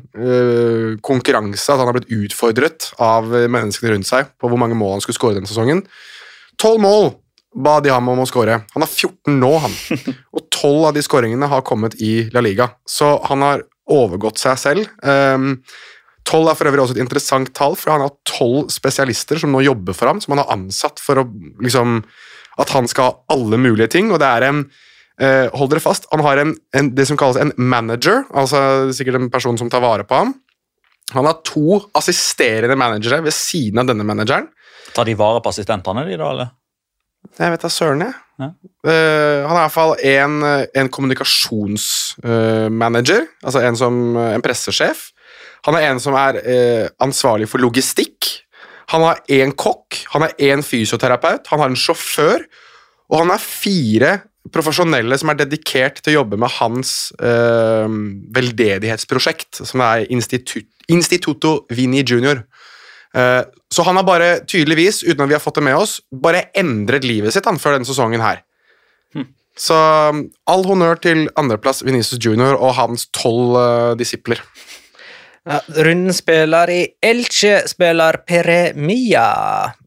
konkurranse, at han har blitt utfordret av menneskene rundt seg på hvor mange mål han skulle skåre denne sesongen. Tolv mål ba de ham om å skåre. Han har 14 nå, han. Og 12 av de skåringene har kommet i La Liga, så han har overgått seg selv. Um, 12 er for øvrig også et interessant tall, for han har 12 spesialister som nå jobber for ham, som han har ansatt for å, liksom, at han skal ha alle mulige ting. og det er en uh, Hold dere fast, han har en, en, det som kalles en manager, altså sikkert en person som tar vare på ham. Han har to assisterende managere ved siden av denne manageren. Tar de vare på assistentene, de da? eller? Jeg vet da søren, jeg. Ja. Eh, han er iallfall en, en kommunikasjonsmanager, altså en, som, en pressesjef. Han er en som er uh, ansvarlig for logistikk. Han har én kokk, han har én fysioterapeut, han har en sjåfør, og han har fire profesjonelle som er dedikert til å jobbe med hans eh, veldedighetsprosjekt, som er Institut, Instituto Vini Junior. Eh, så han har bare tydeligvis, uten at vi har fått det med oss, bare endret livet sitt han, før denne sesongen her. Så um, all honnør til andreplass Venezia Junior og hans tolv eh, disipler. Ja, runden spiller i Elche spiller Peremia.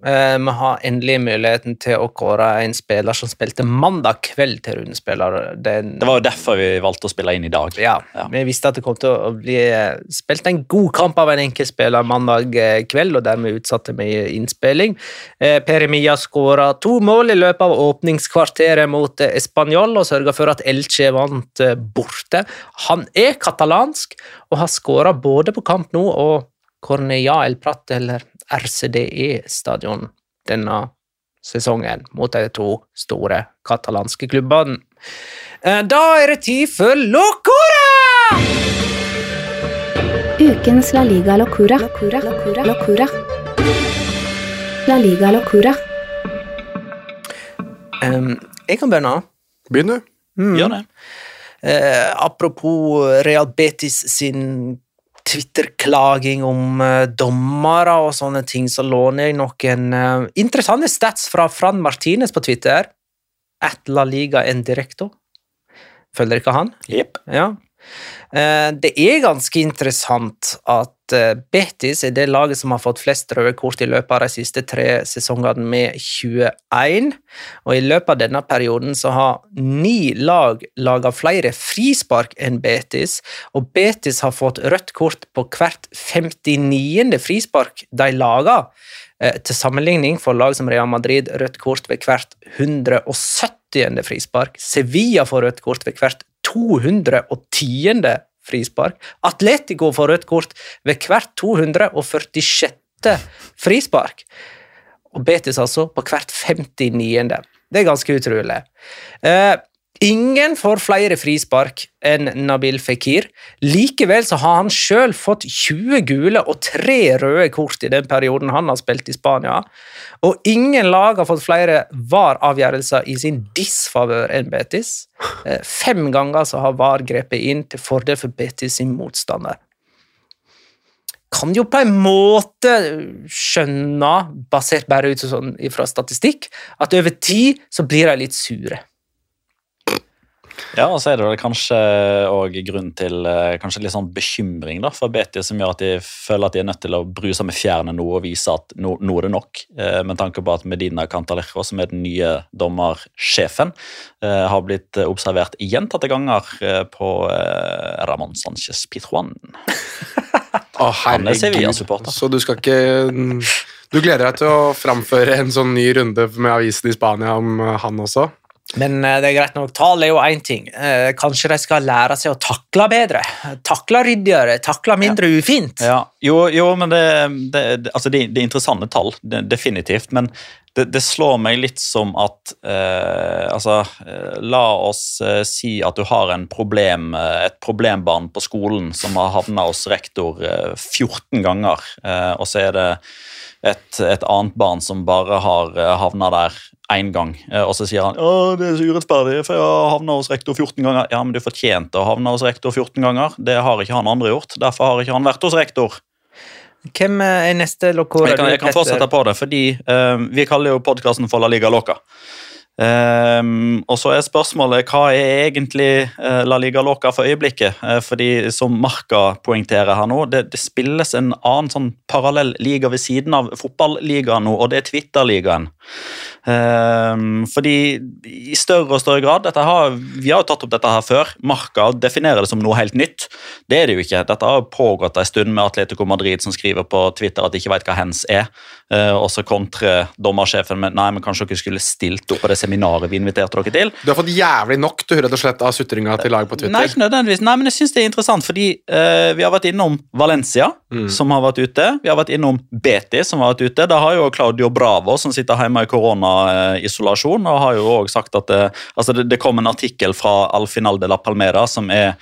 Eh, vi har endelig muligheten til å kåre en spiller som spilte mandag kveld til rundespiller. Den, Det var jo derfor vi valgte å spille inn i dag. ja, Ja. Vi visste at det kom til å bli eh, spilt en god kamp av en enkeltspiller mandag eh, kveld, og dermed utsatte vi innspilling. Eh, Peremia skåra to mål i løpet av åpningskvarteret mot eh, Español og sørga for at Elche vant borte. Han er katalansk og har skåra både på Camp Nou og Cornea El Prat, eller RCDE-stadion, denne sesongen mot de to store katalanske klubbene. Eh, Da er det tid for Locora! Ukens La Liga Locura. Locura. Locura. Locura. La Liga Locura. Um, jeg kan begynne. Begynn, du. Gjør det. Eh, apropos Real Betis sin Twitter-klaging om eh, dommere og sånne ting, så låner jeg noen eh, interessante stats fra Fran Martinez på Twitter. At La Liga en directo. Følger dere han? Yep. Ja. Eh, Det er ganske interessant at eh, Betis er det laget som har fått flest røde kort i løpet av de siste tre sesongene med 21. Og i løpet av denne perioden så har ni lag laga flere frispark enn Betis, og Betis har fått rødt kort på hvert 59. frispark de laga. Eh, Til sammenligning får lag som Real Madrid rødt kort ved hvert 170. frispark. Sevilla får rødt kort ved hvert 210. frispark. Atletico får rødt kort ved hvert 246. frispark. Og Betis altså på hvert 59. Det er ganske utrolig. Eh, ingen får flere frispark enn Nabil Fikir. Likevel så har han sjøl fått 20 gule og tre røde kort i den perioden han har spilt i Spania. Og ingen lag har fått flere VAR-avgjørelser i sin disfavør enn Betis. Eh, Fem ganger så har VAR grepet inn til fordel for Betis sin motstander. Kan jo på en måte skjønne, basert bare ut sånn fra statistikk, at over tid så blir de litt sure. Ja, og så er det kanskje òg grunn til eh, kanskje litt sånn bekymring da, for Betis, som gjør at de føler at de er nødt til å bruse med fjærene nå og vise at nå, nå er det nok. Eh, med tanke på at Medina Cantalejo, som er den nye dommersjefen, eh, har blitt observert gjentatte ganger på Ramón Sánchez Pitruan. Å, Han er herregud. Sevilla-supporter. Så du skal ikke Du gleder deg til å framføre en sånn ny runde med avisen i Spania om han også? Men eh, det er greit nok. Tall er jo én ting. Eh, kanskje de skal lære seg å takle bedre. Takle ryddigere, takle mindre ufint. Ja, jo, jo, men det, det, altså det, det er interessante tall, definitivt. Men det, slår meg litt som at eh, Altså, eh, la oss si at du har en problem, et problembarn på skolen som har havna hos rektor eh, 14 ganger, eh, og så er det et, et annet barn som bare har havna der én gang. Eh, og så sier han å, det er så urettferdig, for jeg har havna hos rektor 14 ganger. Ja, men du fortjente å havne hos rektor 14 ganger. Det har ikke han andre gjort. Derfor har ikke han vært hos rektor. Hvem er neste Locora? Jeg kan, jeg kan fortsette på det, fordi eh, vi kaller jo podkasten for La Liga Loca. Ehm, og så er spørsmålet hva er egentlig eh, La Liga Loca for øyeblikket? Eh, fordi som Marka poengterer her nå, det, det spilles en annen sånn parallell liga ved siden av fotballigaen nå, og det er Twitter-ligaen. Um, fordi i større og større grad dette har, Vi har jo tatt opp dette her før. Marka definerer det som noe helt nytt. Det er det jo ikke. Dette har pågått en stund med Atletico Madrid som skriver på Twitter at de ikke vet hva hens er. Uh, og så kontrer dommersjefen med nei, men kanskje dere skulle stilt opp på det seminaret vi inviterte dere til. Du har fått jævlig nok du, rett og slett, av sutringa til lag på Twitter. Nei, ikke nødvendigvis. Nei, men jeg synes det er interessant, fordi uh, vi har vært innom Valencia, Mm. som har vært ute. Vi har vært innom Betis, som har vært ute. Da har jo Claudio Bravo, som sitter hjemme i koronaisolasjon, og har jo også sagt at det, altså det, det kom en artikkel fra Al Final de la Palmera, som er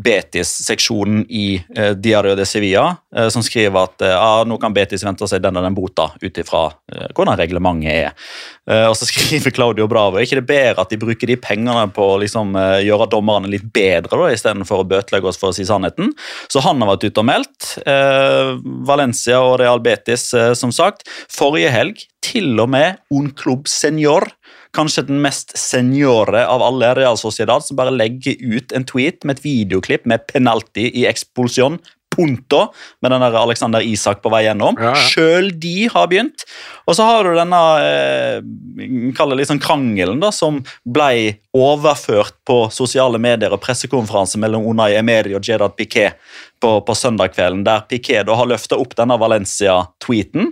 Betis-seksjonen i eh, Diario de Sevilla, eh, som skriver at eh, ja, nå kan Betis vente seg den og den bota ut ifra eh, hvordan reglementet er. Eh, og så skriver Claudio Bravo er ikke det bedre at de bruker de pengene på å liksom, eh, gjøre dommerne litt bedre, da, istedenfor å bøtelegge oss for å si sannheten. Så han har vært ute og meldt. Eh, Valencia og Real Betis, som sagt. Forrige helg til og med Un Club Senior kanskje den mest seniore av alle, Real Sociedad, som bare legger ut en tweet med et videoklipp med penalty i ekspulsjon. Punto, med den der Alexander Isak på vei gjennom. Ja, ja. Sjøl de har begynt. Og så har du denne eh, litt sånn krangelen da, som ble overført på sosiale medier og pressekonferanse mellom Unai Emery og Jedad Piquet på, på søndag kvelden, der Piquet da har løfta opp denne Valencia-tweeten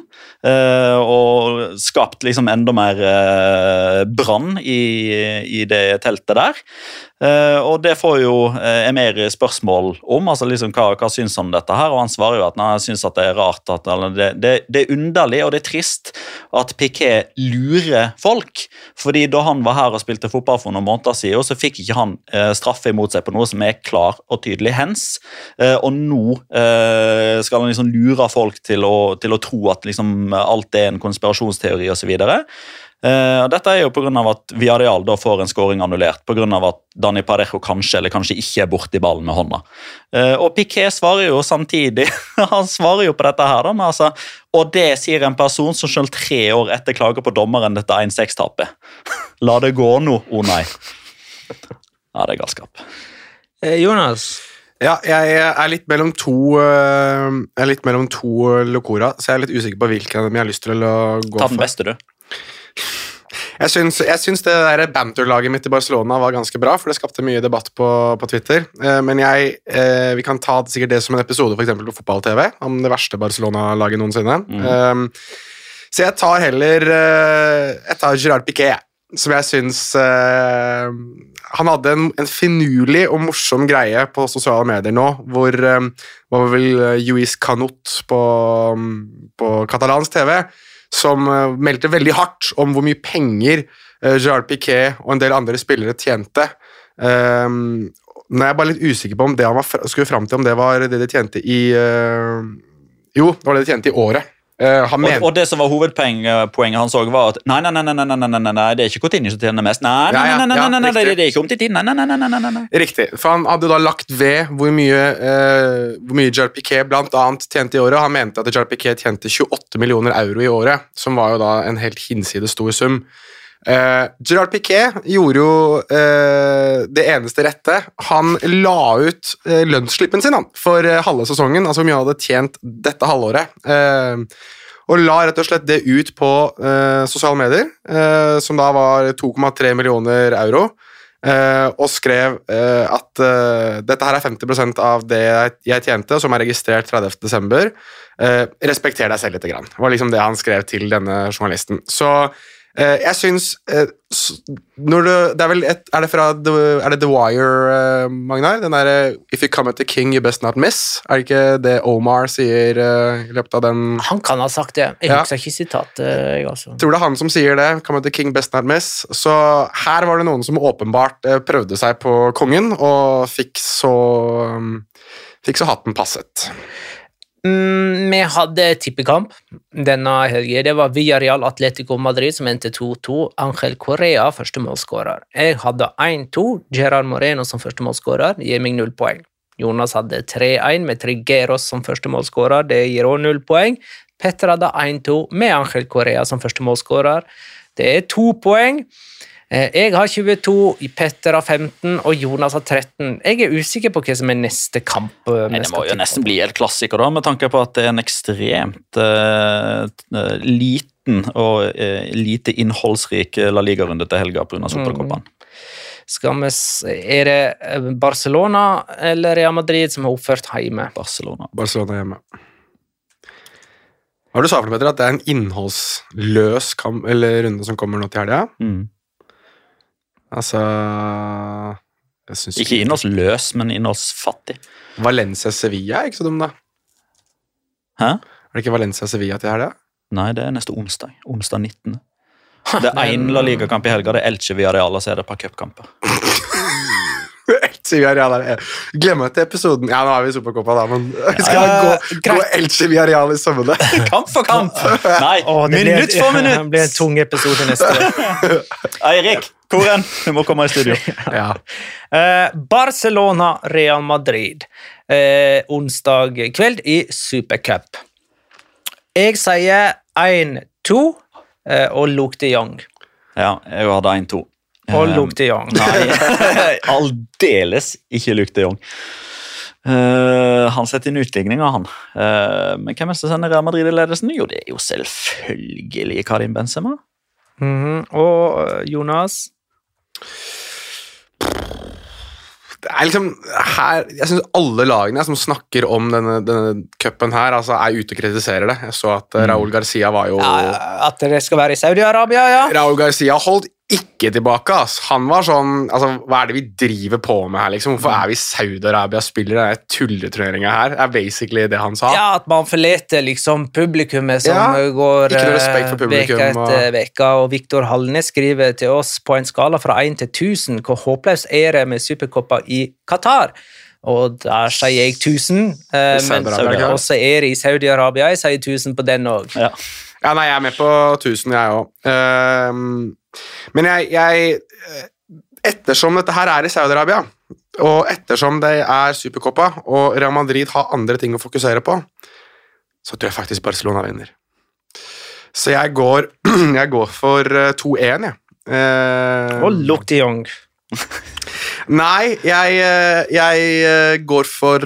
og skapt liksom enda mer eh, brann i, i det teltet der. Eh, og det får jo eh, Emery spørsmål om, altså liksom hva, hva syns han om dette her, og han svarer jo at han syns det er rart at det, det, det er underlig og det er trist at Piquet lurer folk. fordi da han var her og spilte fotball for noen måneder siden, så fikk ikke han eh, straffe imot seg på noe som er klar og tydelig hens. Eh, og nå eh, skal han liksom lure folk til å, til å tro at liksom alt er en konspirasjonsteori osv. Uh, dette er jo pga. at Viareal da får en scoring annullert pga. at Dani Parejo kanskje eller kanskje ikke er borti ballen med hånda. Uh, og Piquet svarer jo samtidig han svarer jo på dette her da, men altså, Og det sier en person som selv tre år etter klager på dommeren dette 1-6-tapet. La det gå nå, å nei. Ja, det er galskap. Eh, Jonas, Ja, jeg er litt mellom to øh, Jeg er litt mellom to Locora, så jeg er litt usikker på hvilken av dem jeg har lyst til å gå for. Ta den beste, du. Jeg syns, jeg syns det der banterlaget mitt i Barcelona var ganske bra, for det skapte mye debatt på, på Twitter. Eh, men jeg, eh, vi kan ta sikkert det som en episode for eksempel på fotball-TV, om det verste Barcelona-laget noensinne. Eh, så jeg tar heller eh, Jeg tar Gerard Piquet, som jeg syns eh, Han hadde en, en finurlig og morsom greie på sosiale medier nå, hvor eh, var vel Juiz Luis Canut på, på katalansk TV som eh, meldte veldig hardt om hvor mye penger eh, Gerard Piquet og en del andre spillere tjente. Eh, nå er jeg bare litt usikker på om det han var skulle fram til, om det var det de tjente i eh, Jo, det var det de tjente i året. Uh, og, og, det som var hovedpoenget hans òg, var at nei nei nei, nei, nei, nei, nei, nei, det er ikke Coutinho som tjener mest. Nei, nei, nei, nei, nei, nei, nei, nei det er ikke om til tiden, Nei, nei, nei, nei, nei, Riktig. For han hadde da lagt ved hvor mye, uh, hvor mye Jair Piquet blant annet tjente i året. Han mente at Jair Piquet tjente 28 millioner euro i året, som var jo da en helt hinsides stor sum. Eh, Gerard Piquet gjorde jo uh, det eneste rette. Han la ut uh, lønnsslippen sin han, for halve sesongen, altså hvor mye han hadde tjent dette halvåret. Og la rett og slett det ut på sosiale medier, som da var 2,3 millioner euro. Og skrev at dette her er 50% av det jeg, tjente, som er registrert 30.12. Uh, respekter deg selv litt. Grann. Var liksom det han skrev til denne journalisten. Så jeg syns eh, når du, det Er vel et, er det fra The, er det The Wire, uh, Magnar? Den derre If you come at the king, you best not miss. Er det ikke det Omar sier uh, i løpet av den han kan ha sagt det. Jeg Ja. husker ikke sitatet, jeg altså. tror det er han som sier det. Come at the king, best not miss. Så her var det noen som åpenbart eh, prøvde seg på kongen, og fikk så Fikk så hatten passet. Mm, vi hadde tippekamp denne helgen. Det var Villarreal Atletico Madrid som endte 2-2. Angel Correa første målskårer. Jeg hadde 1-2. Gerard Moreno som første målskårer. Gir meg null poeng. Jonas hadde 3-1 med Trigeros som første målskårer. Det gir også null poeng. Petter hadde 1-2 med Angel Correa som første målskårer. Det er to poeng. Eh, Jeg har 22, Petter har 15 og Jonas har 13. Jeg er usikker på hva som er neste kamp. eh, Nei, det må jo nesten bli en klassiker, da, med tanke på at det er en ekstremt eh, liten og uh, lite innholdsrik La Liga-runde til helga pga. Supercupen. Skal vi Er det Barcelona eller Real Madrid som har oppført hjemme? Barcelona. Barcelona hjemme. Har du sagt Petter? At det er en innholdsløs kamp, eller runde som kommer nå til helga? Mm. Altså jeg inn oss løs, men fattig Valencia-Sevilla er ikke så dum, da. Hæ? Er det ikke Valencia-Sevilla til helga? Nei, det er neste onsdag. Onsdag 19. Det er én La Liga-kamp i helga, det er Elche Villarreal, og så er det et par cupkamper. Villarreal er Glemmer til episoden Ja, nå har vi Supercopa, da, men vi skal Ja, gå, gå Elche Villarreal i sømmene. Kamp for kamp! Nei, Åh, det blir- minutt Det blir en tung episode neste år. Eirik, hvor er Du må komme i studio. Ja. Eh, Barcelona, Real Madrid. Eh, onsdag kveld i Supercup. Jeg sier 1-2 eh, og Luke de Jong. Ja, jeg hadde 1-2. Og Luke de Jong. Nei, aldeles ikke Luke de Jong. Uh, han setter inn utligninga, han. Uh, men hvem er det som sender Real Madrid i ledelsen? Jo, det er jo selvfølgelig Karim Benzema. Mhm. Og eh, Jonas? Det er liksom her, Jeg syns alle lagene som snakker om denne, denne cupen her, altså er ute og kritiserer det. Jeg så at uh, Raúl Garcia var jo Ja, at det skal være i Saudi-Arabia, ja. Raúl Garcia holdt ikke tilbake. ass. Han var sånn altså, Hva er det vi driver på med her, liksom? Hvorfor er vi Saudi-Arabia spiller denne tulleturneringa her? Det er basically det han sa. Ja, At man forlater liksom publikummet som Ja, går ikke noe eh, respekt for publikum, veke etter uke. Og Viktor Hallnes skriver til oss på en skala fra 1 til 1000 hvor håpløst er det med superkopper i Qatar. Og der sier jeg 1000, eh, men også er det i Saudi-Arabia. Jeg sier 1000 på den òg. Ja. Ja, nei, jeg er med på 1000, jeg òg. Men jeg, jeg eh, Ettersom dette her er i Saudi-Arabia, og ettersom det er Supercopa, og Real Madrid har andre ting å fokusere på, så tror jeg faktisk Barcelona vinner. Så jeg går, jeg går for eh, 2-1, jeg. Eh, Og look de Jong. Nei, jeg, eh, jeg eh, går for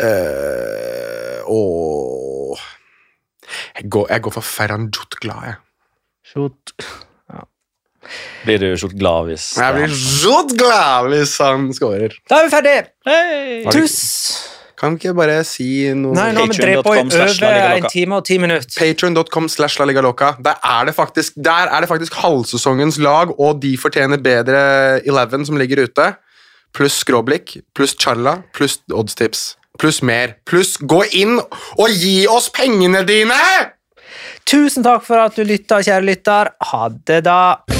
uh, Åh jeg går, jeg går for Ferran Jutgla, jeg. Shoot. Blir du så glad hvis Jeg blir så glad hvis han scorer. Da er vi ferdig! Hei! Tuss! Kan vi ikke bare si noe Nei, nå har vi drevet på i over en time og ti minutter. Patreon.com slash La Liga Loca. Der er det faktisk, der er det faktisk halvsesongens lag, og de fortjener bedre 11 som ligger ute. Pluss skråblikk, pluss charla, pluss oddstips. Pluss mer. Pluss gå inn og gi oss pengene dine! Tusen takk for at du lytta, kjære lytter. Ha det, da.